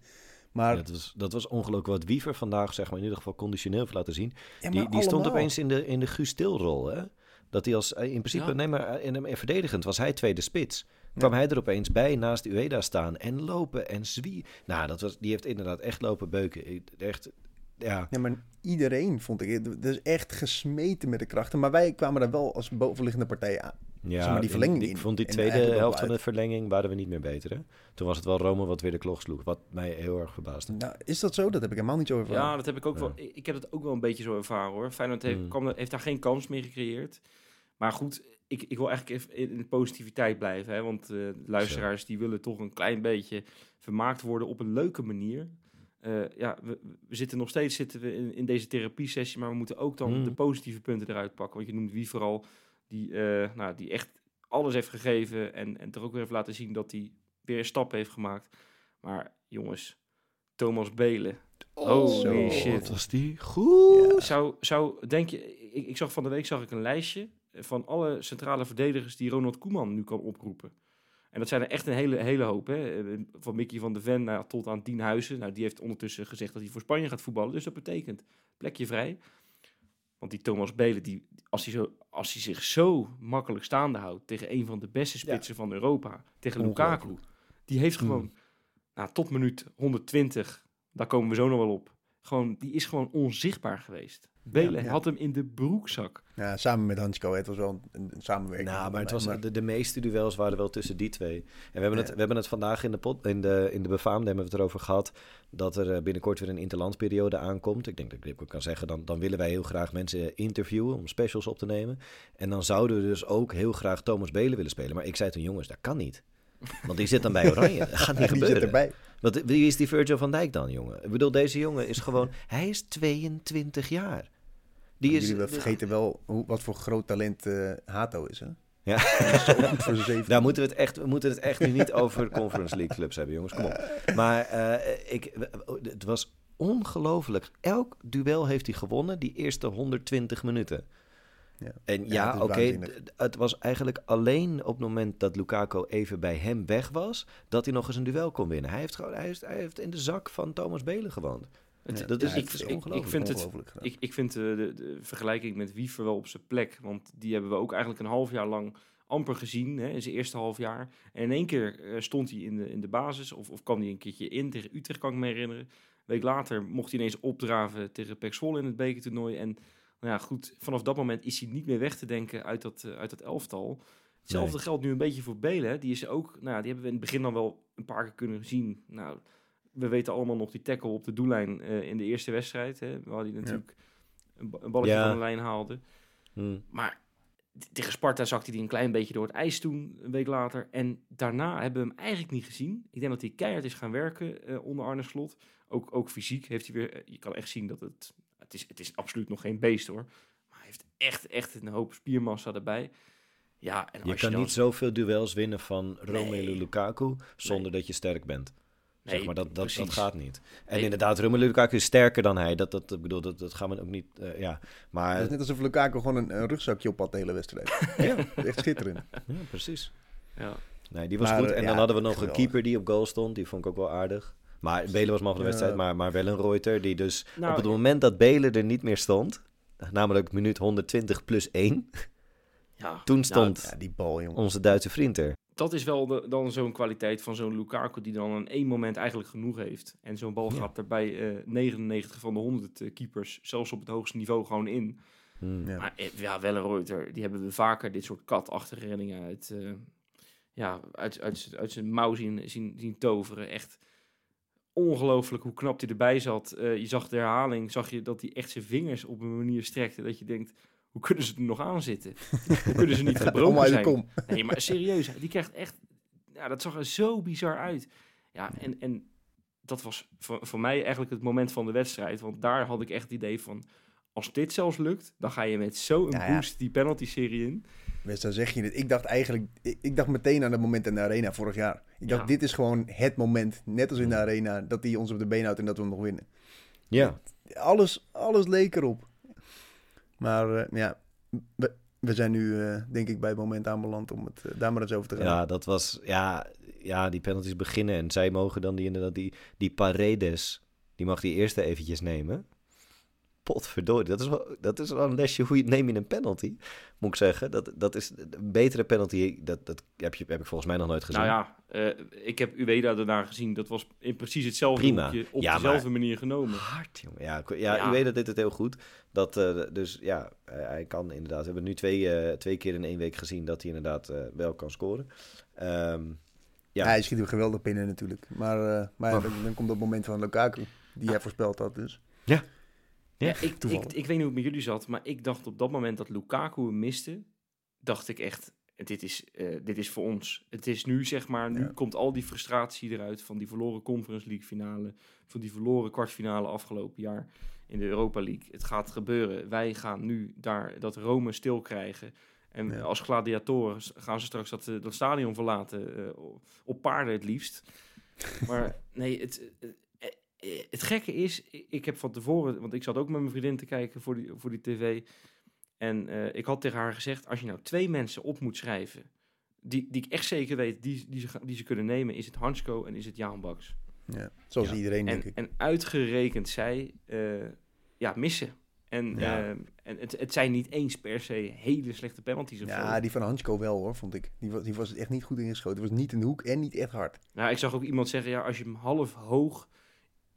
Maar,
Ja, dat, was, dat was ongelooflijk wat Wiever vandaag zeg maar, in ieder geval conditioneel heeft laten zien.
ja,
die die stond opeens in de, in de Guus. Hè? Dat hij als, eh, in principe,
Ja.
nee maar eh, in, in verdedigend was hij tweede spits. Kwam hij er opeens bij naast Ueda staan en lopen en zwie. Nou, dat was, die heeft inderdaad echt lopen beuken. Echt, ja.
Ja, maar iedereen vond ik. Het is echt gesmeten met de krachten. Maar wij kwamen daar wel als bovenliggende partij aan.
Ja,
Zeg maar, die verlenging
ik vond die tweede helft van de verlenging waren we niet meer beter. Hè? Toen was het wel Rome wat weer de klok sloeg, wat mij heel erg verbaasde.
Nou, is dat zo? Dat heb ik helemaal niet zo ervaren.
Ja, dat heb ik ook
Ja.
wel. Ik heb het ook wel een beetje zo ervaren hoor. Feyenoord heeft,
Mm.
kwam, heeft daar geen kans meer gecreëerd. Maar goed, ik, ik wil eigenlijk even in de positiviteit blijven. Hè, want eh, luisteraars die willen toch een klein beetje vermaakt worden op een leuke manier. Eh, ja, we, we zitten nog steeds zitten we in, in deze therapie-sessie, maar we moeten ook dan
Mm.
de positieve punten eruit pakken. Want je noemt wie vooral die, eh, nou, die echt alles heeft gegeven en, en toch ook weer heeft laten zien dat hij weer een stap heeft gemaakt. Maar jongens, Thomas Belen. Holy
zo.
shit.
Wat was die goed?
Ja.
Zou, zou, denk je, ik, ik zag van de week zag ik een lijstje. van alle centrale verdedigers die Ronald Koeman nu kan oproepen. En dat zijn er echt een hele, hele hoop. Hè? Eh, Van Mickey van de Ven nou, ja, tot aan Tien Huizen. Nou, die heeft ondertussen gezegd dat hij voor Spanje gaat voetballen. Dus dat betekent plekje vrij. Want die Thomas Belen, die, als, hij zo, als hij zich zo makkelijk staande houdt tegen een van de beste spitsen van Europa, tegen Lukaku, die heeft
Hmm.
gewoon nou, tot minuut 120, daar komen we zo nog wel op. Gewoon, die is gewoon onzichtbaar geweest. Belen
ja.
had hem in de broekzak.
Ja, samen met Hansko. Het was wel een, samenwerking.
Nou, maar het was, de, de meeste duels waren wel tussen die twee. En we hebben, het, we hebben het vandaag in de, pot, in, de, in de befaamde hebben we het erover gehad... dat er eh, binnenkort weer een interlandperiode aankomt. Ik denk dat ik kan zeggen. Dan, dan willen wij heel graag mensen interviewen om specials op te nemen. En dan zouden we dus ook heel graag Thomas Belen willen spelen. Maar ik zei toen, jongens, dat kan niet. Want die zit dan bij Oranje. Dat gaat niet
die zit
gebeuren.
erbij.
Want wie is die Virgil van Dijk dan, jongen? Ik bedoel, deze jongen is gewoon... Hij is 22 jaar. Die is...
Jullie vergeten wel hoe, wat voor groot talent eh, Hato is, hè?
Ja.
Zo goed voor zijn zeven.
Daar moeten we het echt, we moeten het echt nu niet over Conference League clubs hebben, jongens. Kom op. Maar eh, ik, het was ongelooflijk. Elk duel heeft hij gewonnen, die eerste 120 minuten.
Ja.
En
Ja,
oké, het was eigenlijk alleen op het moment dat Lukaku even bij hem weg was, dat hij nog eens een duel kon winnen. Hij heeft, gewoon, hij heeft, hij heeft in de zak van Thomas Belen gewoond.
Het-
Ja,
dat
ja,
is,
het
ik,
is
ik- vind het-
Ongelooflijk.
Ik, ik vind de, de vergelijking met Wiever wel op zijn plek. Want die hebben we ook eigenlijk een half jaar lang amper gezien. Hè, in zijn eerste half jaar. En in één keer eh, stond hij in de, in de basis. Of, of kwam hij een keertje in. Tegen Utrecht kan ik me herinneren. Een week later mocht hij ineens opdraven tegen Pek Zwolle in het bekertoernooi. En nou ja, goed, vanaf dat moment is hij niet meer weg te denken uit dat, eh, uit dat elftal. Hetzelfde
Nee.
geldt nu een beetje voor Belen. Die is ook, nou ja, die hebben we in het begin dan wel een paar keer kunnen zien. Nou, we weten allemaal nog die tackle op de doellijn eh, in de eerste wedstrijd. Hè, waar hij natuurlijk een, een balletje
Ja.
van de lijn haalde.
Hm.
Maar tegen Sparta zakte hij een klein beetje door het ijs toen, een week later. En daarna hebben we hem eigenlijk niet gezien. Ik denk dat hij keihard is gaan werken eh, onder Arne Slot. Ook, ook fysiek heeft hij weer... eh, je kan echt zien dat het... Het is, het is absoluut nog geen beest hoor. Maar hij heeft echt, echt een hoop spiermassa erbij. Ja, en
Je
als
kan
dan-
niet zoveel duels winnen van Romelu
Nee.
Lukaku zonder
Nee.
dat je sterk bent.
Nee,
zeg maar, dat, dat, dat gaat niet. En
Nee.
inderdaad, Romelu Lukaku is sterker dan hij. Dat, dat, bedoel, dat, dat gaan we ook niet... eh, ja. Maar
Het is net alsof Lukaku gewoon een, een rugzakje op had de hele wedstrijd.
ja,
Echt schitterend.
ja, precies.
Ja.
Nee, die was
Maar,
goed. En
ja,
dan hadden we nog een keeper die op goal stond. Die vond ik ook wel aardig. Maar Belen was man van de
Ja.
wedstrijd. Maar, maar wel een Reuter die dus
Nou,
op het moment dat Belen er niet meer stond... Namelijk minuut 120 plus 1.
ja.
Toen stond
Ja, die bal,
onze Duitse vriend er.
Dat is wel de- dan zo'n kwaliteit van zo'n Lukaku die dan in één moment eigenlijk genoeg heeft. En zo'n bal
Ja.
gaat er bij eh 99 van de 100 eh, keepers, zelfs op het hoogste niveau, gewoon in.
Hmm.
Ja.
Maar eh, ja, wel een Reuter, die hebben we vaker dit soort katachtige reddingen uit, eh, ja, uit, uit, uit zijn mouw zien, zien, zien toveren. Echt ongelooflijk hoe knap hij erbij zat. Eh, je zag de herhaling, zag je dat hij echt zijn vingers op een manier strekte dat je denkt, hoe kunnen ze er nog aan zitten? hoe kunnen ze niet gebroken zijn?
kom.
Nee, maar serieus, die krijgt echt... Ja, dat zag er zo bizar uit. Ja, en, en dat was voor, voor mij eigenlijk het moment van de wedstrijd. Want daar had ik echt het idee van... Als dit zelfs lukt, dan ga je met zo'n
ja.
boost die penalty-serie in.
Best, dan zeg je het. Ik dacht eigenlijk, ik, ik dacht meteen aan dat moment in de arena vorig jaar. Ik dacht,
Ja.
dit is gewoon het moment, net als in de arena, dat hij ons op de been houdt en dat we hem nog winnen.
Ja,
Alles, alles leek erop. Maar eh, ja, we, we zijn nu eh, denk ik bij het moment aanbeland om het eh, daar maar eens over te gaan.
ja, dat was... Ja, ja, die penalties beginnen. En zij mogen dan die, inderdaad, die, die Paredes... Die mag die eerste eventjes nemen. Potverdorie, dat is wel, dat is wel een lesje hoe je, neem je een penalty, moet ik zeggen. Dat, dat is een betere penalty, dat, dat heb, je, heb ik volgens mij nog nooit gezien.
Nou ja, eh, ik heb Ueda daarna gezien. Dat was in precies hetzelfde
Prima.
hoekje, op
Ja, maar-
dezelfde manier genomen.
Hard, jongen. Ja, ja,
Ja.
u weet dat dit het heel goed. Dat, eh, dus ja, hij kan inderdaad. We hebben nu twee, eh, twee keer in één week gezien dat hij inderdaad eh, wel kan scoren. Ehm, ja.
Ja, hij schiet hem geweldig binnen natuurlijk. Maar, eh, maar
Oh.
dan, dan komt dat moment van Lukaku, die hij voorspeld had dus.
Ja.
Ja, ik, ik, ik weet niet hoe het met jullie zat, maar ik dacht op dat moment dat Lukaku hem miste, dacht ik echt, dit is, eh, dit is voor ons. Het is nu, zeg maar, nu
Ja.
komt al die frustratie eruit van die verloren Conference League finale, van die verloren kwartfinale afgelopen jaar in de Europa League. Het gaat gebeuren. Wij gaan nu daar dat Rome stil krijgen. En
Ja.
als gladiatoren gaan ze straks dat, eh, dat stadion verlaten, eh, op paarden het liefst. Maar nee, het, het gekke is, ik- heb van tevoren, want ik zat ook met mijn vriendin te kijken voor die, voor die tv. En eh, ik had tegen haar gezegd, als je nou twee mensen op moet schrijven, die, die ik echt zeker weet, die, die, ze, die ze kunnen nemen, is het Hansko en is het Jaan Baks.
Ja, zoals
Ja.
iedereen, denk
En,
ik.
en uitgerekend zij, eh, ja, missen. En,
Ja.
eh, en het, het zijn niet eens per se hele slechte penalties of
Ja,
zo.
die van Hansko wel hoor, vond ik. Die was, die was echt niet goed ingeschoten. Het was niet in de hoek en niet echt hard.
Nou, ik zag ook iemand zeggen, ja, als je hem half hoog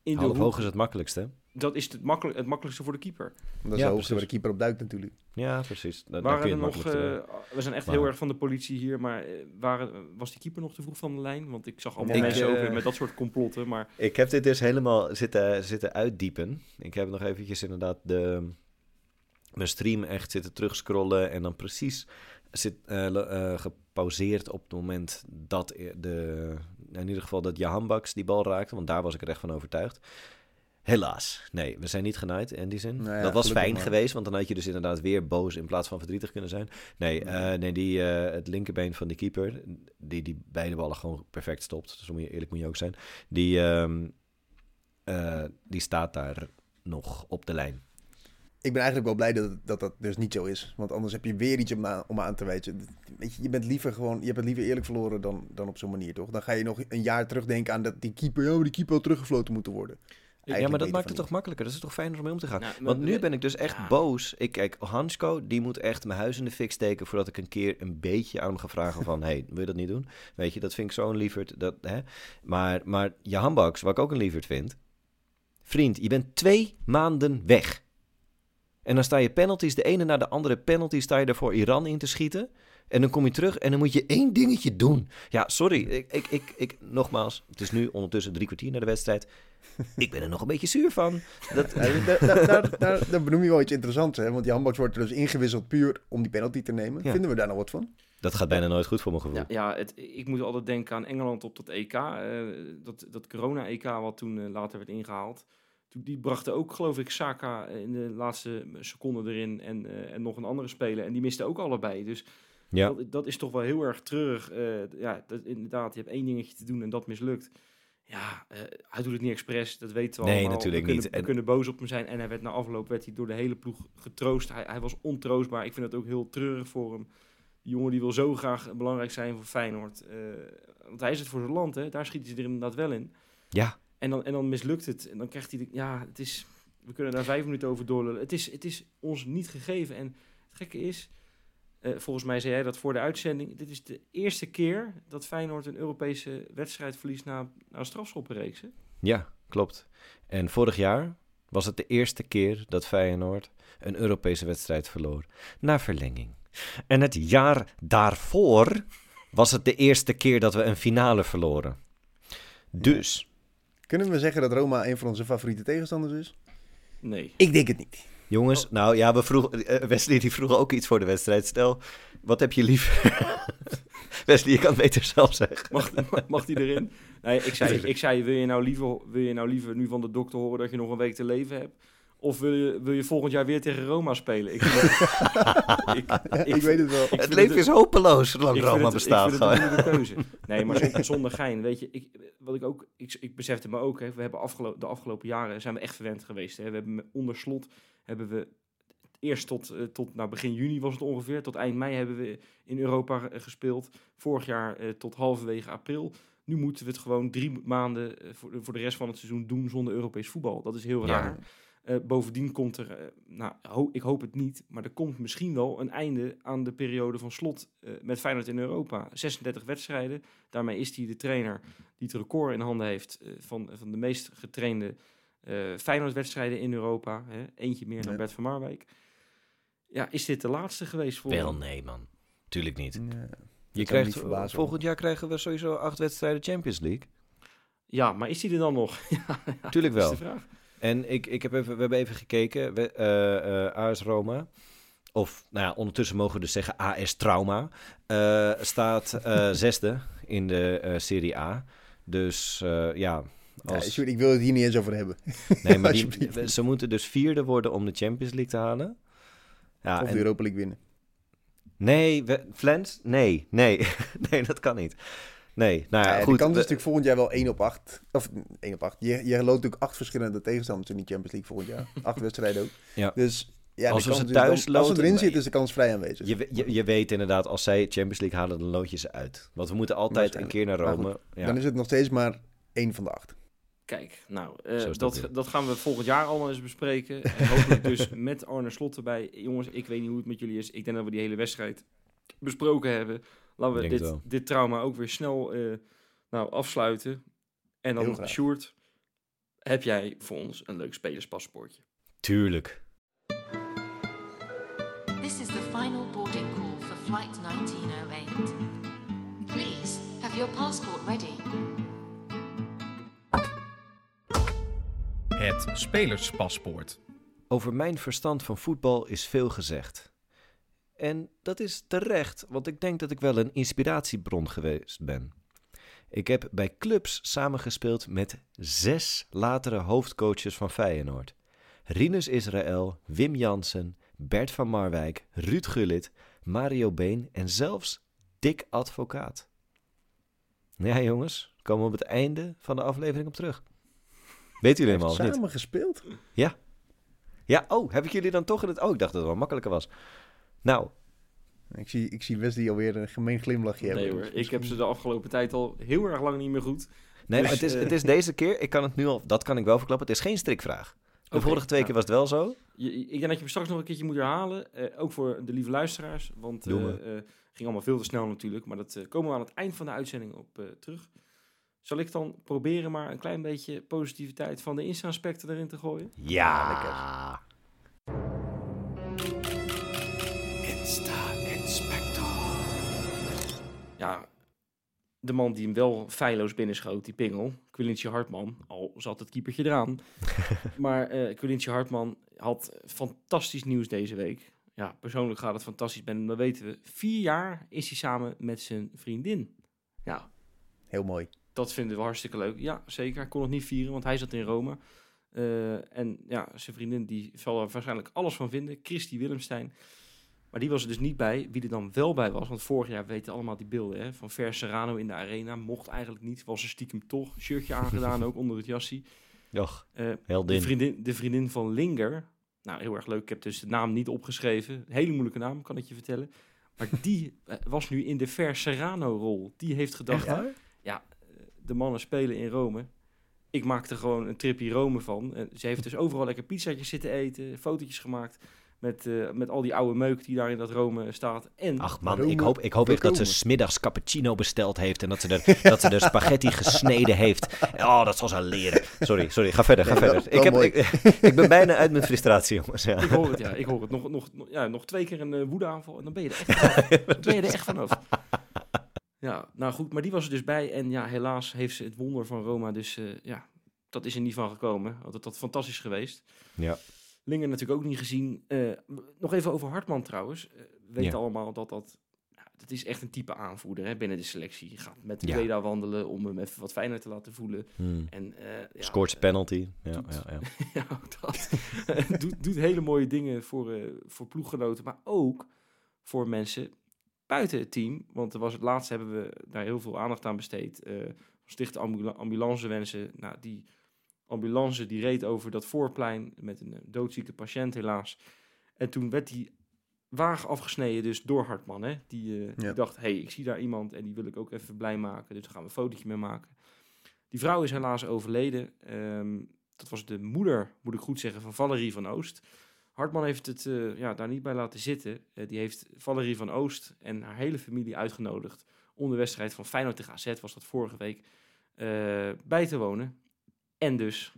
in de hoek,
hoog is het makkelijkste.
dat is het, makkelijk, het makkelijkste voor de keeper.
Dat is
Ja,
de hoogste waar de keeper op duikt natuurlijk.
Ja, precies. Da-
Waren
kun je
er
het
nog,
makkelijkste
eh, we zijn echt
Maar-
heel erg van de politie hier, maar eh, waren, was die keeper nog te vroeg van de lijn? Want ik zag allemaal
Ik,
mensen
eh,
ook met dat soort complotten, maar
Ik heb dit dus helemaal zitten, zitten uitdiepen. Ik heb nog eventjes inderdaad de, mijn stream echt zitten terugscrollen en dan precies zit, eh, eh, gepauzeerd op het moment dat de, in ieder geval dat Jahan Baks die bal raakte, want daar was ik er echt van overtuigd. Helaas, nee, we zijn niet genaaid in die zin.
Nou ja,
dat was fijn
maar.
geweest, want dan had je dus inderdaad weer boos in plaats van verdrietig kunnen zijn. Nee, eh, nee die, het linkerbeen van die keeper, die, die beide ballen gewoon perfect stopt. Zo moet je, eerlijk moet je ook zijn. Die, ehm, eh, die staat daar nog op de lijn.
Ik ben eigenlijk wel blij dat dat, dat dus niet zo is. Want anders heb je weer iets om, aan- om aan te wijzen. Weet je, je bent liever gewoon, je hebt het liever eerlijk verloren dan, dan op zo'n manier, toch? Dan ga je nog een jaar terugdenken aan dat die keeper, ja, maar die keeper had teruggefloten moeten worden.
ja, maar dat maakt het toch makkelijker? Dat is toch fijner om mee om te gaan?
Nou,
Want nu ben ik dus echt
Ja.
boos. Ik kijk, Hansko, die moet echt mijn huis in de fik steken voordat ik een keer een beetje aan hem ga vragen van, hey, wil je dat niet doen? Weet je, dat vind ik zo'n lieverd. Dat, hè? Maar, maar je handbaks, wat ik ook een lieverd vind. Vriend, je bent twee maanden weg. En dan sta je penalties, de ene na de andere penalty sta je er voor Iran in te schieten. En dan kom je terug en dan moet je één dingetje doen. Ja, sorry, ik, ik, ik, ik, nogmaals, het is nu ondertussen drie kwartier naar de wedstrijd. Ik ben er nog een beetje zuur van. Dat,
Ja, daar, daar, daar, daar, daar benoem je wel iets interessants, hè? Want die handbaks wordt er dus ingewisseld puur om die penalty te nemen.
Ja.
Vinden we daar nou wat van?
dat gaat bijna nooit goed voor mijn gevoel.
Ja, ja het, ik moet altijd denken aan Engeland op dat EK. eh, dat dat corona-EK wat toen eh, later werd ingehaald. Die brachten ook, geloof ik, Saka in de laatste seconde erin. En, eh, en nog een andere speler. En die misten ook allebei. Dus
Ja.
dat, dat is toch wel heel erg treurig. eh, ja, dat, inderdaad, je hebt één dingetje te doen en dat mislukt. Ja, eh, hij doet het niet expres, dat weten we
Nee,
allemaal.
natuurlijk
we kunnen,
niet.
We
En-
kunnen boos op hem zijn. En hij werd na afloop werd hij door de hele ploeg getroost. Hij, hij was ontroostbaar. Ik vind het ook heel treurig voor hem. Die jongen die wil zo graag belangrijk zijn voor Feyenoord. Want hij is het voor zijn land, hè. Daar schiet hij er inderdaad wel in.
Ja,
En dan, en dan mislukt het. En dan krijgt hij... De, ja, het is... We kunnen daar vijf minuten over doorlullen. Het is, het is ons niet gegeven. En het gekke is... eh, volgens mij zei jij dat voor de uitzending. Dit is de eerste keer dat Feyenoord een Europese wedstrijd verliest na, na een strafschoppenreeks. hè?
ja, klopt. En vorig jaar was het de eerste keer dat Feyenoord een Europese wedstrijd verloor. Na verlenging. En het jaar daarvoor was het de eerste keer dat we een finale verloren. Dus,
Kunnen we zeggen dat Roma een van onze favoriete tegenstanders is?
Nee.
Ik denk het niet.
jongens, nou ja, we vroegen, eh, Wesley die vroeg ook iets voor de wedstrijd. Stel, wat heb je liever? Wesley, je kan het beter zelf zeggen.
Mag, mag die erin? Nee, ik zei, ik zei wil, je nou liever, wil je nou liever nu van de dokter horen dat je nog een week te leven hebt? Of wil je, wil je volgend jaar weer tegen Roma spelen? Ik, ik,
Ik,
ik-
weet het wel.
het leven
het-
is hopeloos zolang Roma
het-
bestaat.
Ik vind het
gewoon.
een moeilijke keuze. Nee, maar zonder, zonder gein. Weet je, ik, wat ik ook, ik, ik besefte me ook, hè, we hebben afgelo de afgelopen jaren zijn we echt verwend geweest. Hè. We hebben onder slot hebben we eerst tot, eh, tot nou, begin juni was het ongeveer, tot eind mei hebben we in Europa eh, gespeeld. Vorig jaar eh, tot halverwege april. Nu moeten we het gewoon drie maanden voor, de, voor de rest van het seizoen doen zonder Europees voetbal. Dat is heel
Ja.
Eh, bovendien komt er, eh, nou, ho- ik hoop het niet, maar er komt misschien wel een einde aan de periode van slot eh, met Feyenoord in Europa. 36 wedstrijden. Daarmee is hij de trainer die het record in handen heeft van, van de meest getrainde eh Feyenoord-wedstrijden in Europa. Hè? Eentje meer dan
Ja.
Bert van Marwijk. Ja, is dit de laatste geweest voor
Wel nee, man. Tuurlijk niet.
Ja.
Je krijgt,
niet verbazen,
volgend jaar krijgen we sowieso acht wedstrijden Champions League.
Ja, maar is hij er dan nog? ja,
Tuurlijk
dat is
wel.
de vraag.
En ik, ik heb even, we hebben even gekeken. We, eh, eh, AS Roma, of nou ja, ondertussen mogen we dus zeggen AS Trauma, eh, staat zesde in de Serie A. Dus ja, als,
ik wil het hier niet eens over hebben.
nee, maar die, ze moeten dus vierde worden om de Champions League te halen. Ja,
of de
en-
Europa League winnen.
nee, we, Flens? Nee, nee, nee, dat kan niet. Nee, nou ja,
Ja,
goed.
de kans is natuurlijk volgend jaar wel 1 op 8. Of 1 op 8. Je, je loopt natuurlijk acht verschillende tegenstanders in die Champions League volgend jaar. Acht wedstrijden ook.
Ja.
Dus Ja, de
Als ze
is
thuis
dan- Als ze erin zitten, is de kans vrij aanwezig.
Je, je, je weet inderdaad, als zij Champions League halen, dan lood je ze uit. Want we moeten altijd een keer naar Rome. Ja.
Dan is het nog steeds maar één van de acht.
Kijk, nou, eh,
dat
dat, dat gaan we volgend jaar allemaal eens bespreken. En hopelijk dus met Arne Slot erbij. Jongens, ik weet niet hoe het met jullie is. Ik denk dat we die hele wedstrijd besproken hebben. Laten we dit, dit trauma ook weer snel eh, nou, afsluiten. En dan. Sjoerd, heb jij voor ons een leuk spelerspaspoortje?
Tuurlijk.
This is the final boarding call for flight 1908. Please, have your passport ready.
Het spelerspaspoort.
Over mijn verstand van voetbal is veel gezegd. En dat is terecht, want ik denk dat ik wel een inspiratiebron geweest ben. Ik heb bij clubs samengespeeld met zes latere hoofdcoaches van Feyenoord. Rinus Israël, Wim Jansen, Bert van Marwijk, Ruud Gullit, Mario Been en zelfs Dick Advocaat. Ja jongens, komen we op het einde van de aflevering op terug. Weet jullie hem al of niet?
Samen gespeeld?
Ja, oh, heb ik jullie dan toch in het... Oh, ik dacht dat het wel makkelijker was. Nou,
Ik zie, ik zie Wesley alweer een gemeen glimlachje
nee
hebben.
hoor, ik heb ze de afgelopen tijd al heel erg lang niet meer goed.
nee,
Dus,
maar het, is,
eh,
het is deze keer, ik kan het nu al, dat kan ik wel verklappen, het is geen strikvraag. De vorige twee
nou.
keer was het wel zo.
Je, ik denk dat je hem straks nog een keertje moet herhalen. eh, ook voor de lieve luisteraars. Want
we.
eh, eh, ging allemaal veel te snel natuurlijk. Maar dat komen we aan het eind van de uitzending op eh, terug. Zal ik dan proberen maar een klein beetje positiviteit van de Insta-aspecten erin te gooien?
Ja.
Ja, de man die hem wel feilloos binnenschoot, die pingel. Quilintje Hartman, al zat het keepertje eraan. maar Quilintje Hartman had fantastisch nieuws deze week. Ja, persoonlijk gaat het fantastisch met hem, dat weten we. Vier jaar is hij samen met zijn vriendin. Ja,
Heel mooi.
dat vinden we hartstikke leuk. Ja, zeker. Hij kon het niet vieren, want hij zat in Rome. Eh, en ja, zijn vriendin die zal er waarschijnlijk alles van vinden. Christy Willemstein. Maar die was er dus niet bij. Wie er dan wel bij was, want vorig jaar weten allemaal die beelden hè, van Ver Serrano in de arena. Mocht eigenlijk niet, was er stiekem toch. Shirtje aangedaan ook onder het jassie.
Och,
Eh, de, vriendin, de vriendin van Linger. Nou, heel erg leuk. Ik heb dus de naam niet opgeschreven. Hele moeilijke naam, kan ik je vertellen. Maar die eh, was nu in de Ver Serrano-rol. Die heeft gedacht,
Ja?
de mannen spelen in Rome. Ik maakte gewoon een tripje Rome van. En ze heeft dus overal lekker pizzaatjes zitten eten, fotootjes gemaakt met, eh, met al die oude meuk die daar in dat Rome staat. En
Ach man,
Rome
ik hoop, ik hoop echt dat ze smiddags cappuccino besteld heeft en dat ze, er, dat ze de spaghetti gesneden heeft. Oh, dat zal ze leren. Sorry, sorry, ga verder, ga
Nee,
verder. ik, heb, ik, ik ben bijna uit mijn frustratie, jongens. Ja.
ik hoor het, ja, ik hoor het. Nog, nog, ja, nog twee keer een eh, woedeaanval en dan ben je er echt vanaf. Dan ben je er echt vanaf. Ja, nou goed, maar die was er dus bij. En ja, helaas heeft ze het wonder van Roma. Dus eh, ja, dat is er niet van gekomen. Dat had fantastisch geweest.
Ja.
Linger natuurlijk ook niet gezien. Eh, nog even over Hartman trouwens. Eh, we weten
Ja.
allemaal dat dat... ja, dat is echt een type aanvoerder hè, binnen de selectie. Je gaat met de
Ja.
Wandelen om hem even wat fijner te laten voelen.
Hmm.
En, eh, ja,
Scoort penalty. Ja,
doet-
ja, ja.
dat. doet, doet hele mooie dingen voor, eh, voor ploeggenoten, maar ook voor mensen buiten het team. Want er was het laatste hebben we daar heel veel aandacht aan besteed. eh Stichte ambula ambulancewensen. Nou, die ambulance die reed over dat voorplein met een eh, doodzieke patiënt helaas. En toen werd die wagen afgesneden dus door Hartman. Hè? Die, eh, die dacht, hey, ik zie daar iemand en die wil ik ook even blij maken. Dus daar gaan we een fotootje mee maken. Die vrouw is helaas overleden. Ehm, dat was de moeder, moet ik goed zeggen, van Valerie van Oost. Hartman heeft het eh, ja, daar niet bij laten zitten. Die heeft Valerie van Oost en haar hele familie uitgenodigd om de wedstrijd van Feyenoord tegen AZ, was dat vorige week, bij te wonen. En dus,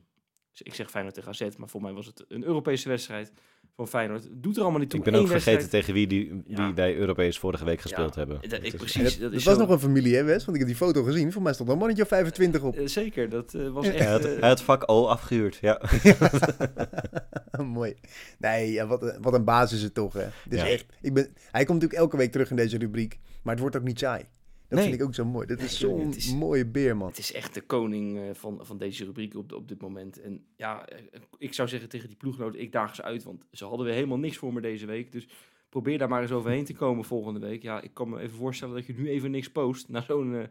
dus ik zeg Feyenoord tegen AZ, maar voor mij was het een Europese wedstrijd van Feyenoord. Het doet er allemaal niet toe.
Ik ben
Eén
ook vergeten
wedstrijd-
tegen wie, die, wie
Ja.
bij Europees vorige week gespeeld
Ja,
hebben.
dat-
Het
ik
is-
precies.
Het
dat is
was
zo-
nog een familie, hè, Wes? Want ik heb die foto gezien. Voor mij stond een mannetje of 25 op.
Eh, zeker, dat eh, was echt...
Hij had,
eh,
hij had vak O afgehuurd, ja.
Mooi. Nee, ja, wat, wat een baas is het toch, hè. Is echt, ik ben, hij komt natuurlijk elke week terug in deze rubriek. Maar het wordt ook niet saai. Dat
Nee.
vind ik ook zo mooi. Dat is zo'n mooie beer, man.
Het is echt de koning eh, van, van deze rubriek op, op dit moment. En ja, eh, ik zou zeggen tegen die ploeggenoten, ik daag ze uit. Want ze hadden weer helemaal niks voor me deze week. Dus probeer daar maar eens overheen te komen volgende week. Ja, ik kan me even voorstellen dat je nu even niks post. Na zo'n eh,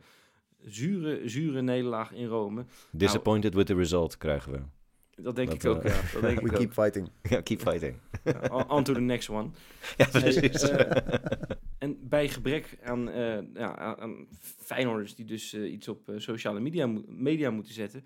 zure, zure nederlaag in Rome.
Disappointed with the result krijgen we.
Dat denk
Dat,
ik ook,
eh,
ja. Dat denk
We
ik ook.
keep fighting.
Ja, keep fighting.
Ja, on- to the next one.
Ja,
eh, en bij gebrek aan, eh ja, aan- Feyenoorders die dus iets op sociale media, media moeten zetten,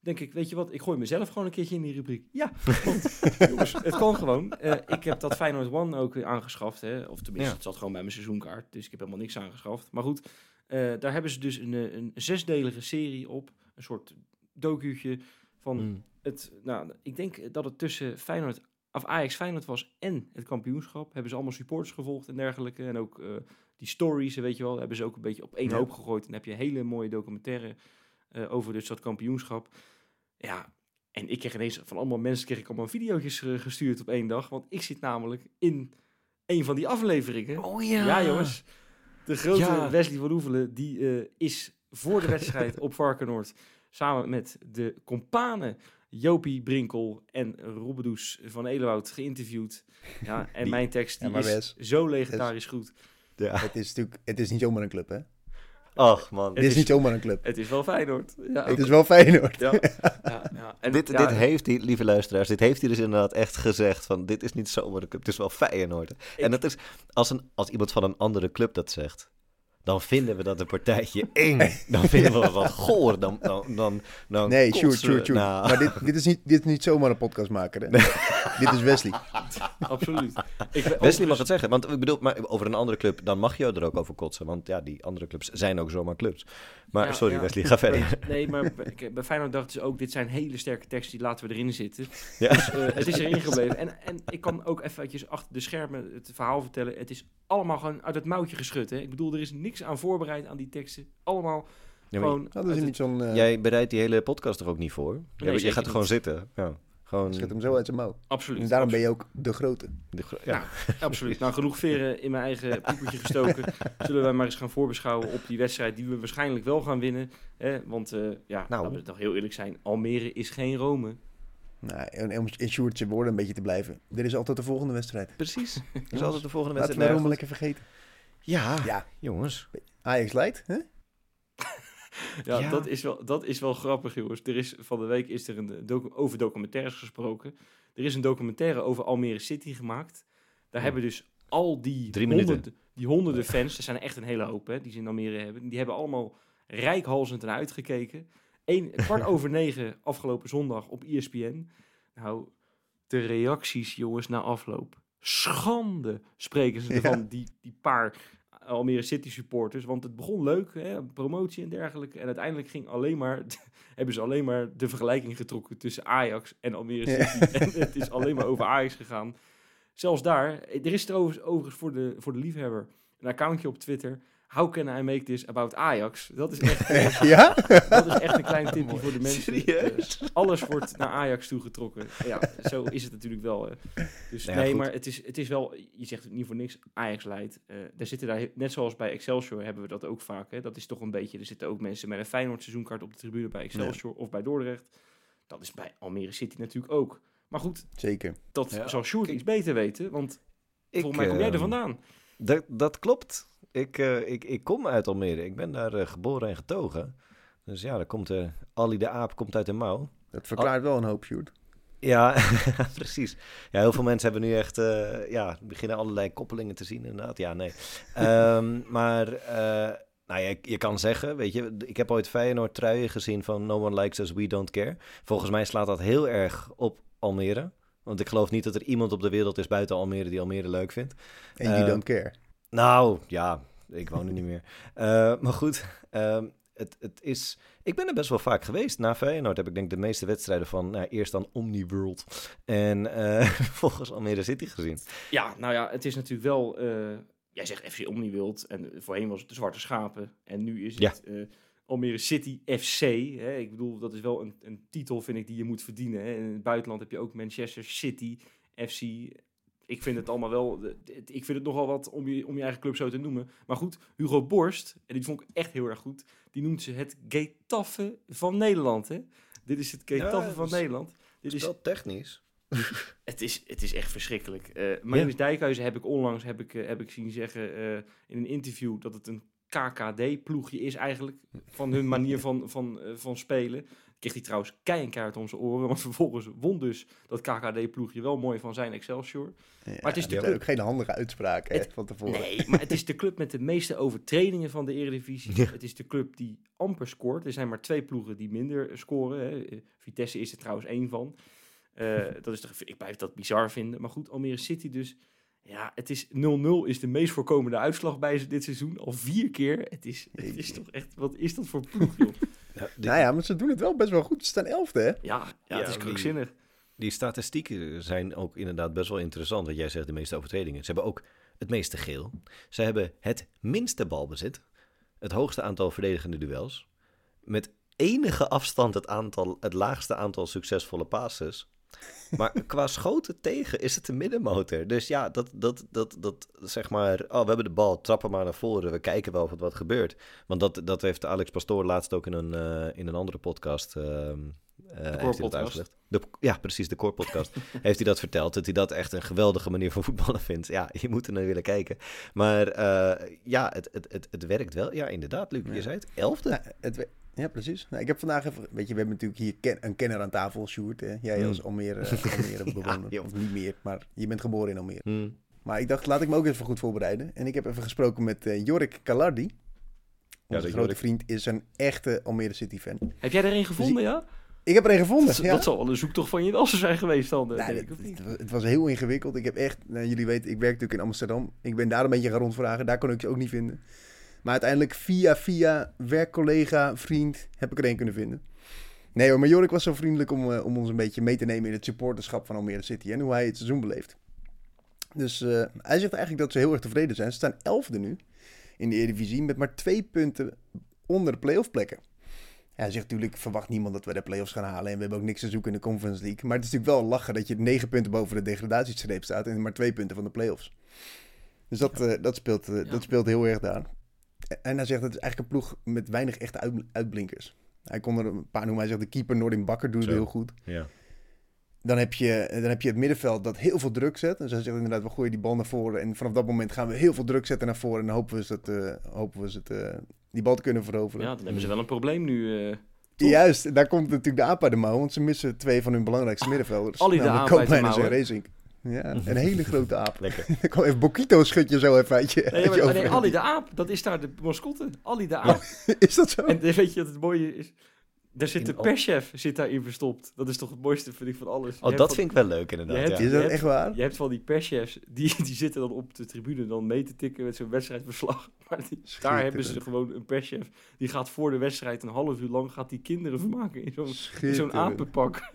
denk ik, weet je wat, ik gooi mezelf gewoon een keertje in die rubriek. Ja, want, jongens, het kan gewoon. Eh, ik heb dat Feyenoord One ook weer aangeschaft, hè. of tenminste,
Ja.
het zat gewoon bij mijn seizoenkaart, dus ik heb helemaal niks aangeschaft. Maar goed, eh, daar hebben ze dus een, een zesdelige serie op, een soort docuutje van
Mm.
Het, nou, ik denk dat het tussen Feyenoord, of Ajax Feyenoord was en het kampioenschap. Hebben ze allemaal supporters gevolgd en dergelijke. En ook eh, die stories, weet je wel, hebben ze ook een beetje op één
Ja.
hoop gegooid. En dan heb je een hele mooie documentaire eh, over dus dat kampioenschap. Ja, en ik kreeg ineens van allemaal mensen kreeg ik allemaal video's eh, gestuurd op één dag. Want ik zit namelijk in een van die afleveringen.
Oh
Ja, jongens. De grote
Ja.
Wesley van Oevelen, die is voor de wedstrijd op Varkenoord samen met de companen Jopie Brinkel en Robbedoes van Elenwoud geïnterviewd. Ja, en
Die-
mijn tekst die is zo legendarisch goed.
Ja.
Het is natuurlijk, het is niet zomaar een club, hè?
Ach man.
Dit is niet zomaar een club.
Het is wel Feyenoord. Ja,
Het is wel Feyenoord.
ja, ja, ja. En,
Dit,
ja,
dit heeft hij, lieve luisteraars, dit heeft hij dus inderdaad echt gezegd. Van dit is niet zomaar een club, het is wel Feyenoord. En dat is, als, een, als iemand van een andere club dat zegt, dan vinden we dat een partijtje eng. Dan vinden we dat wat goor. Dan, dan, dan, dan
Nee, sure, sure, sure.
Nou,
Maar dit, dit, is niet, dit is niet zomaar een podcastmaker, hè? Dit is Wesley.
absoluut. Ik,
Wesley mag het zeggen, want ik bedoel, maar over een andere club, dan mag je er ook over kotsen. Want ja, die andere clubs zijn ook zomaar clubs. Maar
Ja,
sorry
ja.
Wesley, ga verder.
Nee, maar bij Feyenoord dachten ze ook, dit zijn hele sterke teksten, die laten we erin zitten.
Ja.
Dus eh, het is erin gebleven. En, en ik kan ook eventjes achter de schermen het verhaal vertellen. Het is allemaal gewoon uit het mouwtje geschud. Hè? Ik bedoel, er is niks aan voorbereid aan die teksten. Allemaal
Ja,
gewoon... Het-
niet zo'n... eh
Jij bereidt die hele podcast toch ook niet voor? je, je gaat er gewoon
niet.
zitten. Ja, gewoon,
Schud hem zo uit zijn mouw.
Absoluut.
En daarom ben je ook de grote.
de gro- ja.
Nou, Absoluut. Nou, genoeg veren in mijn eigen poepertje gestoken. Zullen wij maar eens gaan voorbeschouwen op die wedstrijd die we waarschijnlijk wel gaan winnen. Hè? Want eh, ja,
Nou.
laten we toch heel eerlijk zijn. Almere is geen Rome.
Nou, en om in Sjoerdse woorden een beetje te blijven. Er is altijd de volgende wedstrijd.
Precies. Dat is altijd de volgende
Laten
wedstrijd.
we Rome
Nee,
lekker vergeten.
Ja,
Ja,
jongens.
Ajax leidt, hè?
Ja,
Ja.
Dat, is wel, dat is wel grappig, jongens. Er is, van de week is er een docu- over documentaires gesproken. Er is een documentaire over Almere City gemaakt. Daar hebben dus al die
Drie minuten.
honderden, die honderden fans, er zijn er echt een hele hoop hè, die ze in Almere hebben. Die hebben allemaal rijkhalzend naar uitgekeken. Eén, kwart over negen afgelopen zondag op ESPN. Nou, de reacties, jongens, na afloop. Schande spreken ze
Ja.
ervan, die, die paar Almere City supporters. Want het begon leuk, hè, promotie en dergelijke. En uiteindelijk ging alleen maar, hebben ze alleen maar de vergelijking getrokken tussen Ajax en Almere
Ja.
City. En het is alleen maar over Ajax gegaan. Zelfs daar, er is trouwens overigens voor de, voor de liefhebber een accountje op Twitter. How can I make this about Ajax? Dat is echt,
Ja?
dat is echt een klein tipje voor de mensen.
Serieus?
Eh, alles wordt naar Ajax toegetrokken. Ja, zo is het natuurlijk wel. eh. Dus
Nou ja,
nee,
goed.
maar het is, het is wel, je zegt het niet voor niks, Ajax leidt. Eh daar zitten daar, net zoals bij Excelsior hebben we dat ook vaak. Hè. Dat is toch een beetje, er zitten ook mensen met een Feyenoord seizoenkaart op de tribune bij Excelsior of bij Dordrecht. Dat is bij Almere City natuurlijk ook. Maar goed,
Zeker.
dat
Ja,
zal Sjoerd iets beter weten, want volgens mij kom jij er
eh,
vandaan.
Dat, dat klopt. Ik, eh, ik, ik kom uit Almere. Ik ben daar eh, geboren en getogen. Dus ja, daar komt eh Ali de Aap komt uit de mouw.
Dat verklaart wel een hoop, Sjoerd.
Ja, precies. Ja, heel veel mensen hebben nu echt, ja, beginnen allerlei koppelingen te zien inderdaad. Ja, nee. Ehm, maar, nou ja, je, kan zeggen, weet je, ik heb ooit Feyenoord truien gezien van No One Likes Us, We Don't Care. Volgens mij slaat dat heel erg op Almere. Want ik geloof niet dat er iemand op de wereld is buiten Almere die Almere leuk vindt.
En you
Eh,
don't care.
Nou, ja, ik woon er niet meer. Eh, maar goed, ehm, het, het is... Ik ben er best wel vaak geweest. Na Feyenoord heb ik denk ik de meeste wedstrijden van... Nou, eerst dan Omniworld en eh volgens Almere City gezien.
Ja, nou ja, het is natuurlijk wel. eh, jij zegt FC Omniwild en voorheen was het de Zwarte Schapen. En nu is het eh, Almere City FC. Hè. Ik bedoel, dat is wel een, een titel, vind ik, die je moet verdienen. Hè. In het buitenland heb je ook Manchester City FC. Ik vind het allemaal wel. Ik vind het nogal wat om je, om je eigen club zo te noemen. Maar goed, Hugo Borst, en die vond ik echt heel erg goed. Die noemt ze het Getafe van Nederland. Hè. Dit is het Getafe
Ja,
van Nederland. Dit is
wel technisch.
het is, het is echt verschrikkelijk. Eh Marinus Dijkhuizen heb ik onlangs heb ik, eh, heb ik zien zeggen eh, in een interview dat het een KKD-ploegje is eigenlijk. Van hun manier van, van, van spelen. Kreeg hij trouwens keihard om zijn oren. Want vervolgens won dus dat KKD-ploegje wel mooi van zijn Excelsior.
Ja,
Maar het is de
zijn ook geen handige hè,
Het-
van tevoren.
Nee, maar het is de club met de meeste overtredingen van de Eredivisie.
Ja.
Het is de club die amper scoort. Er zijn maar twee ploegen die minder scoren. Hè. Vitesse is er trouwens één van. Eh, dat is toch, ik blijf dat bizar vinden. Maar goed, Almere City dus. Ja, het is 0-0 is de meest voorkomende uitslag bij dit seizoen. Al vier keer. Het is, het is toch echt, wat is dat voor ploeg, joh?
Ja, die,
Nou ja, maar ze doen het wel best wel goed. Ze staan elfde, hè?
Ja, ja,
Ja,
het is
die-
krankzinnig.
die statistieken zijn ook inderdaad best wel interessant. Wat jij zegt, de meeste overtredingen. Ze hebben ook het meeste geel. Ze hebben het minste balbezit. Het hoogste aantal verdedigende duels. Met enige afstand het, aantal, het laagste aantal succesvolle passes. Maar qua schoten tegen is het een middenmotor. Dus ja, dat, dat, dat, dat zeg maar... Oh, we hebben de bal, trappen maar naar voren. We kijken wel het wat gebeurt. Want dat, dat heeft Alex Pastoor laatst ook in een, eh, in een andere podcast... heeft hij dat
Core-podcast.
uitgelegd. De, ja, precies, de Core Podcast. heeft hij dat verteld, dat hij dat echt een geweldige manier van voetballen vindt. Ja, je moet er naar willen kijken. Maar eh, ja, het, het, het, het werkt wel. Ja, inderdaad, Luc, je zei het. Elfde?
Het, ja, precies. Nou, ik heb vandaag even... Weet je, we hebben natuurlijk hier ken- een kenner aan tafel, Sjoerd. Hè? Jij
Hmm.
als Almere, Almere bewoner. of niet meer, maar je bent geboren in Almere.
Hm.
Maar ik dacht, laat ik me ook even goed voorbereiden. En ik heb even gesproken met eh, Jorik Kalardi. Onze
de
grote
Jorik.
vriend is een echte Almere City fan.
Heb jij er een gevonden, ja?
Ik heb er een gevonden.
Dat,
ja.
dat zal wel een zoektocht van je welsen zijn geweest dan, eh, denk ik,
het,
niet?
het was- het was heel ingewikkeld. Ik heb echt, nou, jullie weten, ik werk natuurlijk in Amsterdam. Ik ben daar een beetje gaan rondvragen. Daar kon ik ze ook niet vinden. Maar uiteindelijk via, via werkcollega, vriend, heb ik er één kunnen vinden. Nee hoor, maar Jorik was zo vriendelijk om, eh, om ons een beetje mee te nemen in het supporterschap van Almere City. En hoe hij het seizoen beleeft. Dus eh, hij zegt eigenlijk dat ze heel erg tevreden zijn. Ze staan elfde nu in de Eredivisie met maar twee punten onder de playoff plekken. Ja, hij zegt natuurlijk, verwacht niemand dat we de play-offs gaan halen. En we hebben ook niks te zoeken in de Conference League. Maar het is natuurlijk wel lachen dat je negen punten boven de degradatiestreep staat. En maar twee punten van de play-offs. Dus dat, eh, dat, speelt,
Ja.
dat speelt heel erg daar. En hij zegt, het is eigenlijk een ploeg met weinig echte uit- uitblinkers. Hij kon er een paar noemen. Hij zegt, de keeper Noordin Bakker doet het heel goed.
Ja.
Dan heb, je, dan heb je het middenveld dat heel veel druk zet. Dus hij zegt inderdaad, we gooien die bal naar voren. En vanaf dat moment gaan we heel veel druk zetten naar voren. En dan hopen we, ze het, eh, hopen we ze het, eh, die bal te kunnen veroveren.
Ja, dan hebben ze wel een probleem nu. eh?
Juist, daar komt natuurlijk de aap uit de mouw, want ze missen twee van hun belangrijkste middenvelders.
Ali de aap uit de mouw,
en? Racing. Ja, een hele grote aap.
Lekker.
Ik kwam even Bokito schud je zo even uit je,
Nee, maar,
je
nee. Ali de Aap, dat is daar de mascotte. Ali de Aap.
Is dat zo?
En weet je wat het mooie is? Daar zit
In
de perschef zit daarin verstopt. Dat is toch het mooiste, vind ik, van alles.
Oh, dat
van-
vind ik wel leuk inderdaad.
Je hebt-
ja.
Is dat
hebt-
echt waar?
Je hebt van die perschefs, die, die zitten dan op de tribune dan mee te tikken met zo'n wedstrijdverslag. Maar die- daar hebben ze gewoon een perschef. Die gaat voor de wedstrijd een half uur lang gaat die kinderen vermaken in zo'n in zo'n
Schitterend.
apenpak.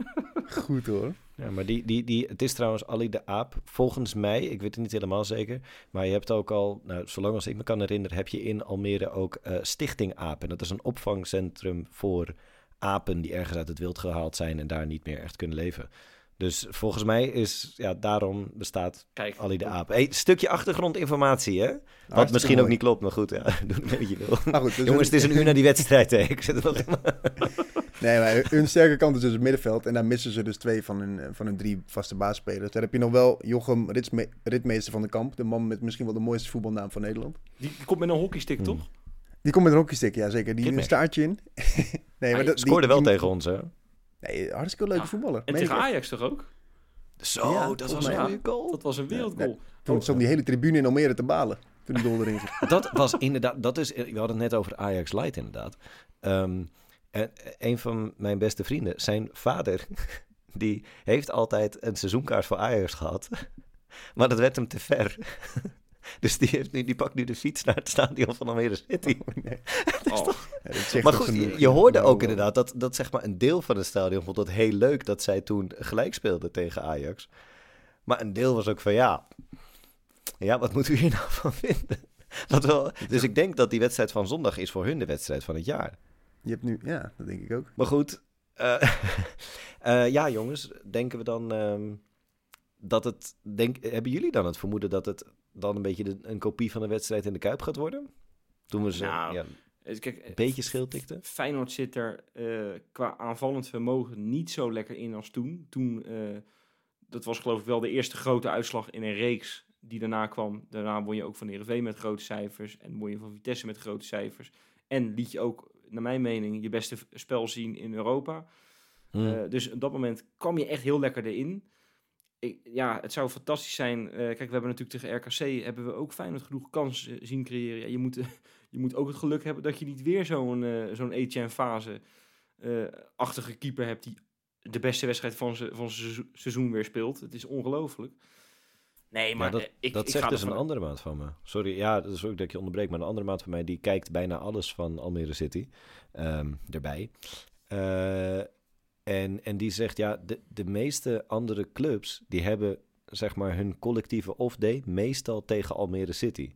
Goed hoor.
Ja, maar die, die, die, het is trouwens Ali de Aap. Volgens mij, ik weet het niet helemaal zeker. Maar je hebt ook al, nou, zolang als ik me kan herinneren, heb je in Almere ook eh, Stichting Aap. En dat is een opvangcentrum voor apen die ergens uit het wild gehaald zijn en daar niet meer echt kunnen leven. Dus volgens mij is, ja, daarom bestaat
Kijk,
Ali de Aap. Hey, stukje achtergrondinformatie, hè? Wat
Hartstikke
misschien ook niet klopt, maar goed, ja, doe wat je wil.
Maar goed, dus
Jongens, het is een uur na die wedstrijd, hè? Ik zet het nog
Nee, maar hun sterke kant is dus het middenveld. En daar missen ze dus twee van hun, van hun drie vaste baasspelers. Daar heb je nog wel Jochem Ritsme- Ritmeester van de Kamp. De man met misschien wel de mooiste voetbalnaam van Nederland.
die, die komt met een hockeystick,
Hmm.
toch?
Die komt met een hockeystick, ja zeker. Die heeft een staartje in. nee, maar
Hij
dat,
Scoorde
die-
wel
die-
tegen ons, hè?
Nee, hartstikke leuke
Ja,
voetballer.
En
Meen
tegen. Ajax toch ook?
Zo,
Ja,
dat was een
ja.
goede goal.
Dat was een wereldgoal.
Toen stond die hele tribune in Almere te balen. Toen die goal erin ging.
Dat was inderdaad, dat is, we hadden het net over Ajax Light inderdaad. Ehm, en een van mijn beste vrienden, zijn vader, die heeft altijd een seizoenkaart voor Ajax gehad. Maar dat werd hem te ver. Dus die, heeft nu, die pakt nu de fiets naar het stadion van Almere City.
Nee.
Oh,
Ja, dat
Maar
toch
goed,
genoeg.
je, je hoorde ook inderdaad dat, dat zeg maar een deel van het stadion vond het heel leuk dat zij toen gelijk speelden tegen Ajax. Maar een deel was ook van ja, ja wat moeten we hier nou van vinden? Wat wel, dus ik denk dat die wedstrijd van zondag is voor hun de wedstrijd van het jaar.
Je hebt nu, ja, dat denk ik ook.
Maar goed, eh, eh, ja jongens, denken we dan ehm, dat het, denk, hebben jullie dan het vermoeden dat het dan een beetje de- een kopie van de wedstrijd in de Kuip gaat worden? Toen we ze
Nou,
ja,
kijk,
een beetje schil tikten?
Feyenoord zit er eh, qua aanvallend vermogen niet zo lekker in als toen. Toen, eh, dat was geloof ik wel de eerste grote uitslag in een reeks die daarna kwam. Daarna won je ook van Heerenveen met grote cijfers en won je van Vitesse met grote cijfers. En liet je ook naar mijn mening, je beste spel zien in Europa.
Hmm.
Eh, dus op dat moment kwam je echt heel lekker erin. Ik, ja, het zou fantastisch zijn. eh, kijk, we hebben natuurlijk tegen RKC hebben we ook Feyenoord genoeg kans eh, zien creëren. Ja, je, moet, je moet ook het geluk hebben dat je niet weer zo'n eh zo'n Etienne fase achtige keeper hebt die de beste wedstrijd van zijn van seizoen- weer speelt. Het is ongelooflijk. Nee, maar
dat,
eh, ik,
dat
ik
zegt dus een andere maat van me. Sorry, ja, dat is ook dat ik je onderbreek. Maar een andere maat van mij, die kijkt bijna alles van Almere City ehm, erbij. En, en die zegt, ja, de, de meeste andere clubs, die hebben zeg maar hun collectieve off-day meestal tegen Almere City.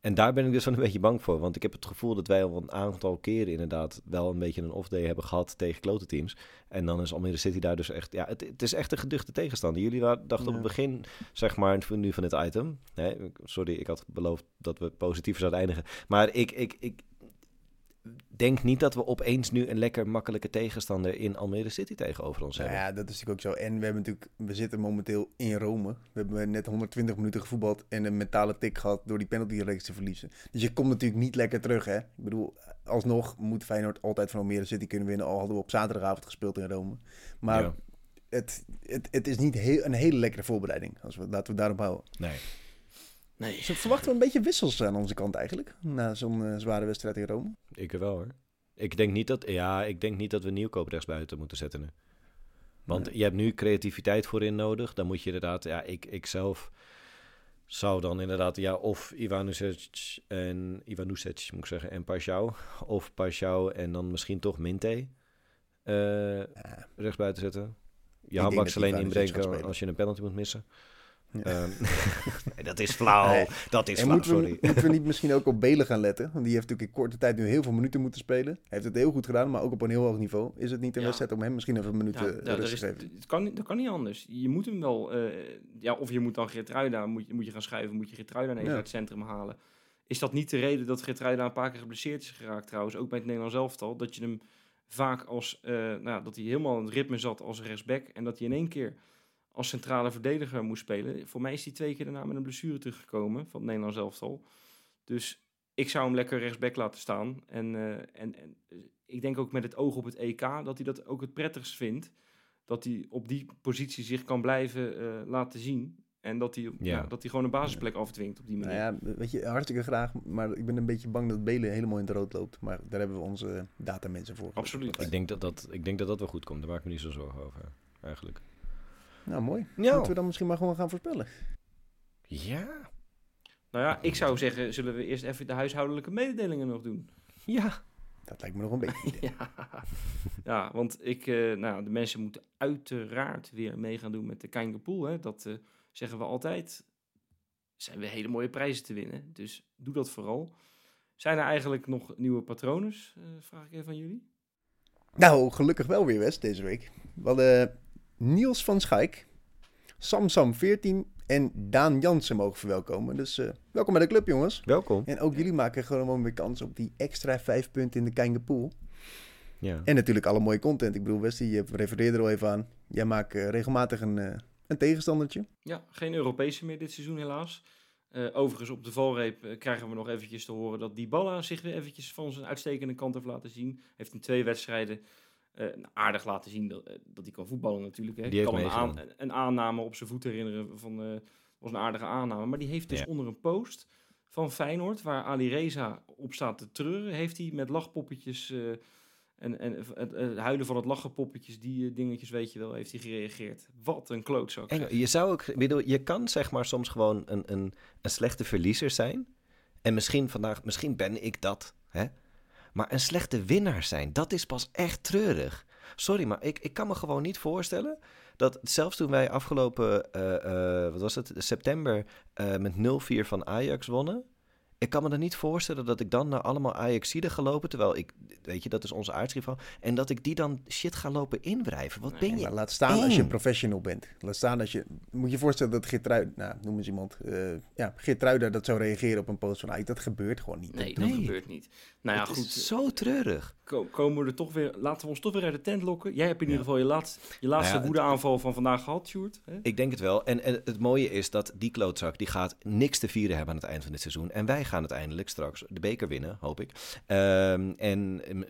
En daar ben ik dus wel een beetje bang voor. Want ik heb het gevoel dat wij al een aantal keren inderdaad wel een beetje een off-day hebben gehad tegen klote teams. En dan is Almere City daar dus echt... Ja, het, het is echt een geduchte tegenstander. Jullie dachten op het begin, zeg maar, nu van dit item... Hè, sorry, ik had beloofd dat we positiever zouden eindigen. Maar ik, ik, ik denk niet dat we opeens nu een lekker makkelijke tegenstander in Almere City tegenover ons
Nou
hebben.
ja, dat is natuurlijk ook zo. En we hebben natuurlijk, we zitten momenteel in Rome. We hebben net 120 minuten gevoetbald en een mentale tik gehad door die penalty-reeks te verliezen. Dus je komt natuurlijk niet lekker terug, hè. Ik bedoel, alsnog moet Feyenoord altijd van Almere City kunnen winnen, al hadden we op zaterdagavond gespeeld in Rome. Maar
Ja.
het, het, het is niet heel, een hele lekkere voorbereiding, als we, laten we daarop houden.
Nee.
Nee.
Dus verwachten we een beetje wissels aan onze kant eigenlijk, na zo'n eh, zware wedstrijd in Rome.
Ik wel hoor. Ik denk niet dat, ja, ik denk niet dat we nieuwkoop rechtsbuiten moeten zetten nu. Want
Nee.
je hebt nu creativiteit voorin nodig. Dan moet je inderdaad, ja, ik, ik zelf zou dan inderdaad, ja, of Ivanusec en Ivanusec moet ik zeggen, en Pashao. Of Pashao en dan misschien toch Minte eh
Ja,
rechtsbuiten zetten. Je handbaks
dat
alleen inbrengen
spelen.
als je een penalty moet missen.
Ja.
Ehm, nee, dat is flauw.
Nee.
Dat is
En
flauw,
moeten we,
sorry.
moeten we niet misschien ook op Belen gaan letten? Want die heeft natuurlijk in korte tijd nu heel veel minuten moeten spelen. Hij heeft het heel goed gedaan, maar ook op een heel hoog niveau. Is het niet een
Ja.
wedstrijd om hem misschien even een minuut
Ja,
eh,
ja,
rust
is,
te geven?
het kan, dat kan niet anders. Je moet hem wel... eh, ja, of je moet dan Geertruida, moet je, moet je gaan schuiven, moet je Geertruida even
Ja.
uit het centrum halen. Is dat niet de reden dat Geertruida een paar keer geblesseerd is geraakt trouwens, ook bij het Nederlands elftal, dat je hem vaak als, eh, nou, ja, dat hij helemaal in het ritme zat als rechtsback en dat hij in één keer als centrale verdediger moest spelen. Voor mij is hij twee keer daarna met een blessure teruggekomen van het Nederlands elftal. Dus ik zou hem lekker rechtsback laten staan. En, eh, en, en eh, ik denk ook met het oog op het EK dat hij dat ook het prettigst vindt. Dat hij op die positie zich kan blijven eh, laten zien. En dat hij, ja. dat hij gewoon een basisplek afdwingt op die manier.
Nou ja, weet je, hartstikke graag. Maar ik ben een beetje bang dat Belen helemaal in het rood loopt. Maar daar hebben we onze datamensen voor.
Absoluut.
Ik denk dat dat, ik denk dat dat wel goed komt. Daar maak ik me niet zo zorgen over, eigenlijk.
Nou, mooi.
Ja.
Moeten we dan misschien maar gewoon gaan voorspellen?
Ja.
Nou ja, ik zou zeggen, zullen we eerst even de huishoudelijke mededelingen nog doen?
Ja.
Dat lijkt me nog een beetje.
ja. ja, want ik, eh, nou, de mensen moeten uiteraard weer mee gaan doen met de Kangapool. Hè. Dat eh, zeggen we altijd. Zijn weer hele mooie prijzen te winnen. Dus doe dat vooral. Zijn er eigenlijk nog nieuwe patronen? eh, vraag ik even aan jullie.
Nou, gelukkig wel weer, West, deze week. We hadden Niels van Schaik, Samsam 14 en Daan Jansen mogen verwelkomen. Dus eh, welkom bij de club, jongens.
Welkom.
En ook jullie maken gewoon weer kans op die extra vijf punten in de Kangapool.
Ja.
En natuurlijk alle mooie content. Ik bedoel, Westie, je refereerde er al even aan. Jij maakt eh, regelmatig een, eh, een tegenstandertje.
Ja, geen Europese meer dit seizoen helaas. Eh, overigens, op de valreep krijgen we nog eventjes te horen dat Dybala zich weer eventjes van zijn uitstekende kant heeft laten zien. Heeft in twee wedstrijden eh, nou, aardig laten zien dat, eh, dat hij kan voetballen natuurlijk. Hè.
Die
Ik kan een, aan, een aanname op zijn voet herinneren van eh was een aardige aanname. Maar die heeft dus
Ja.
onder een post van Feyenoord, waar Ali Reza op staat te treuren, heeft hij met lachpoppetjes en, en het, het huilen van het lachenpoppetjes, die dingetjes weet je wel, heeft hij gereageerd. Wat een klootzak.
En je zou ook, bedoel, je kan zeg maar soms gewoon een, een, een slechte verliezer zijn. En misschien vandaag, misschien ben ik dat, hè. Maar een slechte winnaar zijn, dat is pas echt treurig. Sorry, maar ik, ik kan me gewoon niet voorstellen dat zelfs toen wij afgelopen, eh, eh, wat was het, september eh, met 0-4 van Ajax wonnen. Ik kan me dan niet voorstellen dat ik dan naar allemaal Ajaxiden ga lopen, terwijl ik, weet je, dat is onze aardsrivaal. En dat ik die dan shit ga lopen inwrijven. Wat
Nee,
ben je?
laat staan als je een professional bent. Laat staan als je... Moet je je voorstellen dat Geertruida... Nou, noem eens iemand. eh ja, Geertruida dat zou reageren op een post van Ajax. Dat gebeurt gewoon niet.
Nee,
Dat-
dat
Nee.
gebeurt niet. Nou ja,
Het
goed.
is zo treurig.
ko- komen we er toch weer, laten we ons toch weer uit de tent lokken. Jij hebt in
Ja.
ieder geval je, laatste je laatste
Nou ja,
woedeaanval van vandaag gehad, Sjoerd. hè?
Ik denk het wel. En, en het mooie is dat die klootzak die gaat niks te vieren hebben aan het eind van dit seizoen. En wij gaan uiteindelijk straks de beker winnen, hoop ik. Ehm, en ehm,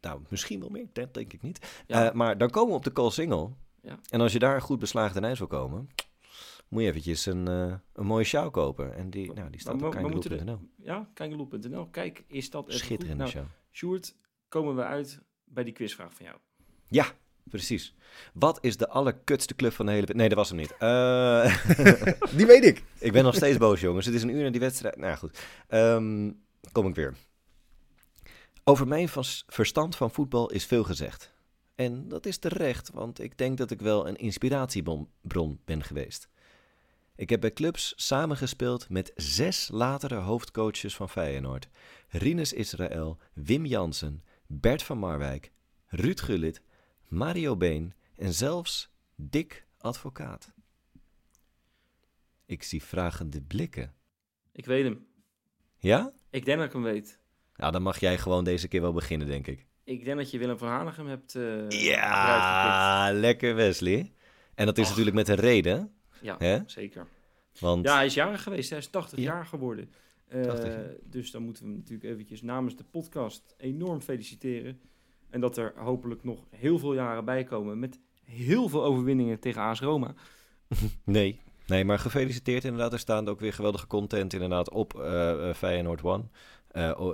nou, misschien wel meer, dat denk ik niet.
Ja.
Eh, maar dan komen we op de call single.
Ja.
En als je daar goed beslagen ten ijs wil komen, moet je eventjes een, eh, een mooie show kopen. En die, nou, die staat
Maar
op
we moeten
kijkeloop.nl.
Ja, kijkeloop.nl. Kijk, is dat even
Schitterende
goed? Nou,
show.
Sjoerd, komen we uit bij die quizvraag van jou.
Ja, precies. Wat is de allerkutste club van de hele... Nee, dat was hem niet. Eh,
Die weet ik.
ik ben nog steeds boos, jongens. Het is een uur na die wedstrijd. Nou ja, goed. Ehm, kom ik weer. Over mijn verstand van voetbal is veel gezegd. En dat is terecht, want ik denk dat ik wel een inspiratiebron ben geweest. Ik heb bij clubs samengespeeld met zes latere hoofdcoaches van Feyenoord. Rinus Israël, Wim Jansen, Bert van Marwijk, Ruud Gullit, Mario Been en zelfs Dick Advocaat. Ik zie vragende blikken.
Ik weet hem.
Ja?
Ik denk dat ik hem weet.
Nou, dan mag jij gewoon deze keer wel beginnen, denk ik.
Ik denk dat je Willem van Hanegem hebt gepikt.
Ja, lekker Wesley. En dat is natuurlijk met een reden,
Ja, zeker.
Want
Ja, hij is jarig geweest. Hij is 80
Ja.
jaar geworden. Eh,
80 jaar.
dus dan moeten we hem natuurlijk eventjes namens de podcast enorm feliciteren. En dat er hopelijk nog heel veel jaren bij komen met heel veel overwinningen tegen AS Roma.
nee. Nee, maar gefeliciteerd inderdaad. Er staan ook weer geweldige content inderdaad op eh, Feyenoord One.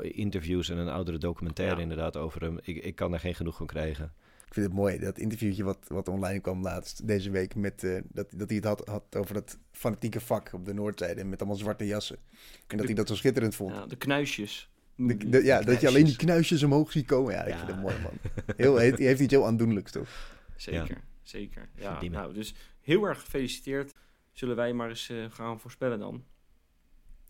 Interviews en een oudere documentaire
Ja.
inderdaad over hem. Ik, ik kan er geen genoeg van krijgen.
Ik vind het mooi, dat interviewtje wat, wat online kwam laatst deze week. Met, eh, dat, dat hij het had, had over dat fanatieke vak op de Noordzijde. Met allemaal zwarte jassen. En dat hij dat zo schitterend vond.
Ja, de knuisjes.
De, de- ja, dat je alleen die
knuisjes.
omhoog ziet komen. Ja, ik
Ja.
vind het mooi, man. Heel, hij heeft iets heel aandoenlijks, toch?
Zeker, zeker. Ja, nou, dus heel erg gefeliciteerd. Zullen wij maar eens eh, gaan voorspellen dan?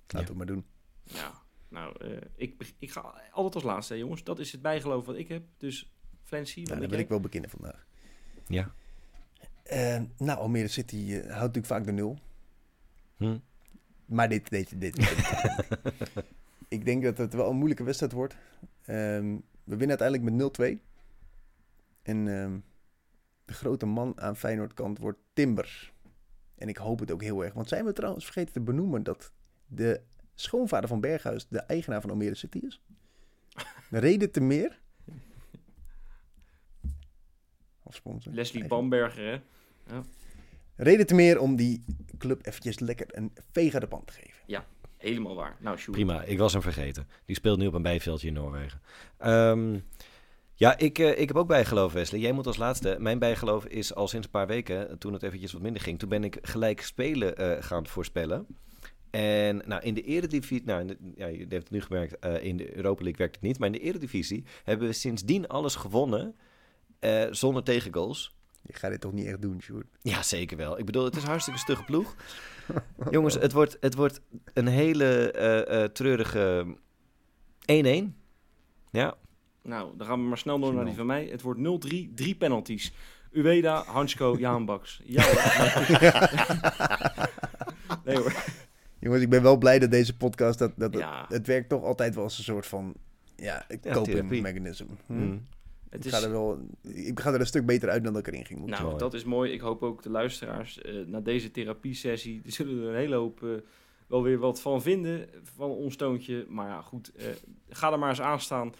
Laten we het maar doen.
Ja, nou, eh, ik, ik ga altijd als laatste, hè, jongens. Dat is het bijgeloof wat ik heb. Dus, Flancy, wat
Nou, dan
denk
wil
jij?
ik wel beginnen vandaag.
Ja.
Eh, nou, Almere City eh, houdt natuurlijk vaak de nul.
Hm.
Maar dit, dit, dit, dit. ik denk dat het wel een moeilijke wedstrijd wordt. Ehm, we winnen uiteindelijk met 0-2. En ehm, de grote man aan Feyenoord kant wordt Timber. En ik hoop het ook heel erg. Want zijn we trouwens vergeten te benoemen dat de schoonvader van Berghuis de eigenaar van Almere City is? Reden te meer. Sponsor.
Leslie Bamberger, hè?
Reden te meer om die club eventjes lekker een veeg aan de pan te geven.
Helemaal waar. Nou, Sjoerd.
Prima, ik was hem vergeten. Die speelt nu op een bijveldje in Noorwegen. Ehm, ja, ik, eh, ik heb ook bijgeloof, Wesley. Jij moet als laatste. Mijn bijgeloof is al sinds een paar weken, toen het eventjes wat minder ging, toen ben ik gelijk spelen eh, gaan voorspellen. En nou, in de eredivisie, nou, in de- ja, je heeft het nu gemerkt, eh, in de Europa League werkt het niet, maar in de eredivisie hebben we sindsdien alles gewonnen eh, zonder tegengoals.
Je gaat dit toch niet echt doen, Sjoerd?
Ja, zeker wel. Ik bedoel, het is een hartstikke stugge ploeg. Jongens, het wordt, het wordt een hele eh, eh, treurige 1-1. Ja,
Nou, dan gaan we maar snel door naar die van mij. Het wordt 0-3, drie penalties. Ueda, Hansko, Jaan Baks. Ja, nee hoor.
Jongens, ik ben wel blij dat deze podcast, dat, dat,
Ja.
het werkt toch altijd wel als een soort van, ja, coping
therapie.
mechanism. Hm?
Mm.
Het
Ik,
is,
ga er wel, ik ga er een stuk beter uit dan dat ik erin ging. Moet ik
nou,
mooi.
dat is mooi. Ik hoop ook de luisteraars eh, na deze therapiesessie, die zullen er een hele hoop eh, wel weer wat van vinden, van ons toontje. Maar ja, goed, eh, ga er maar eens aan staan.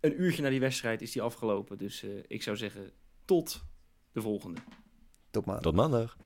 Een uurtje na die wedstrijd is die afgelopen. Dus eh, ik zou zeggen, tot de volgende.
man.
tot maandag.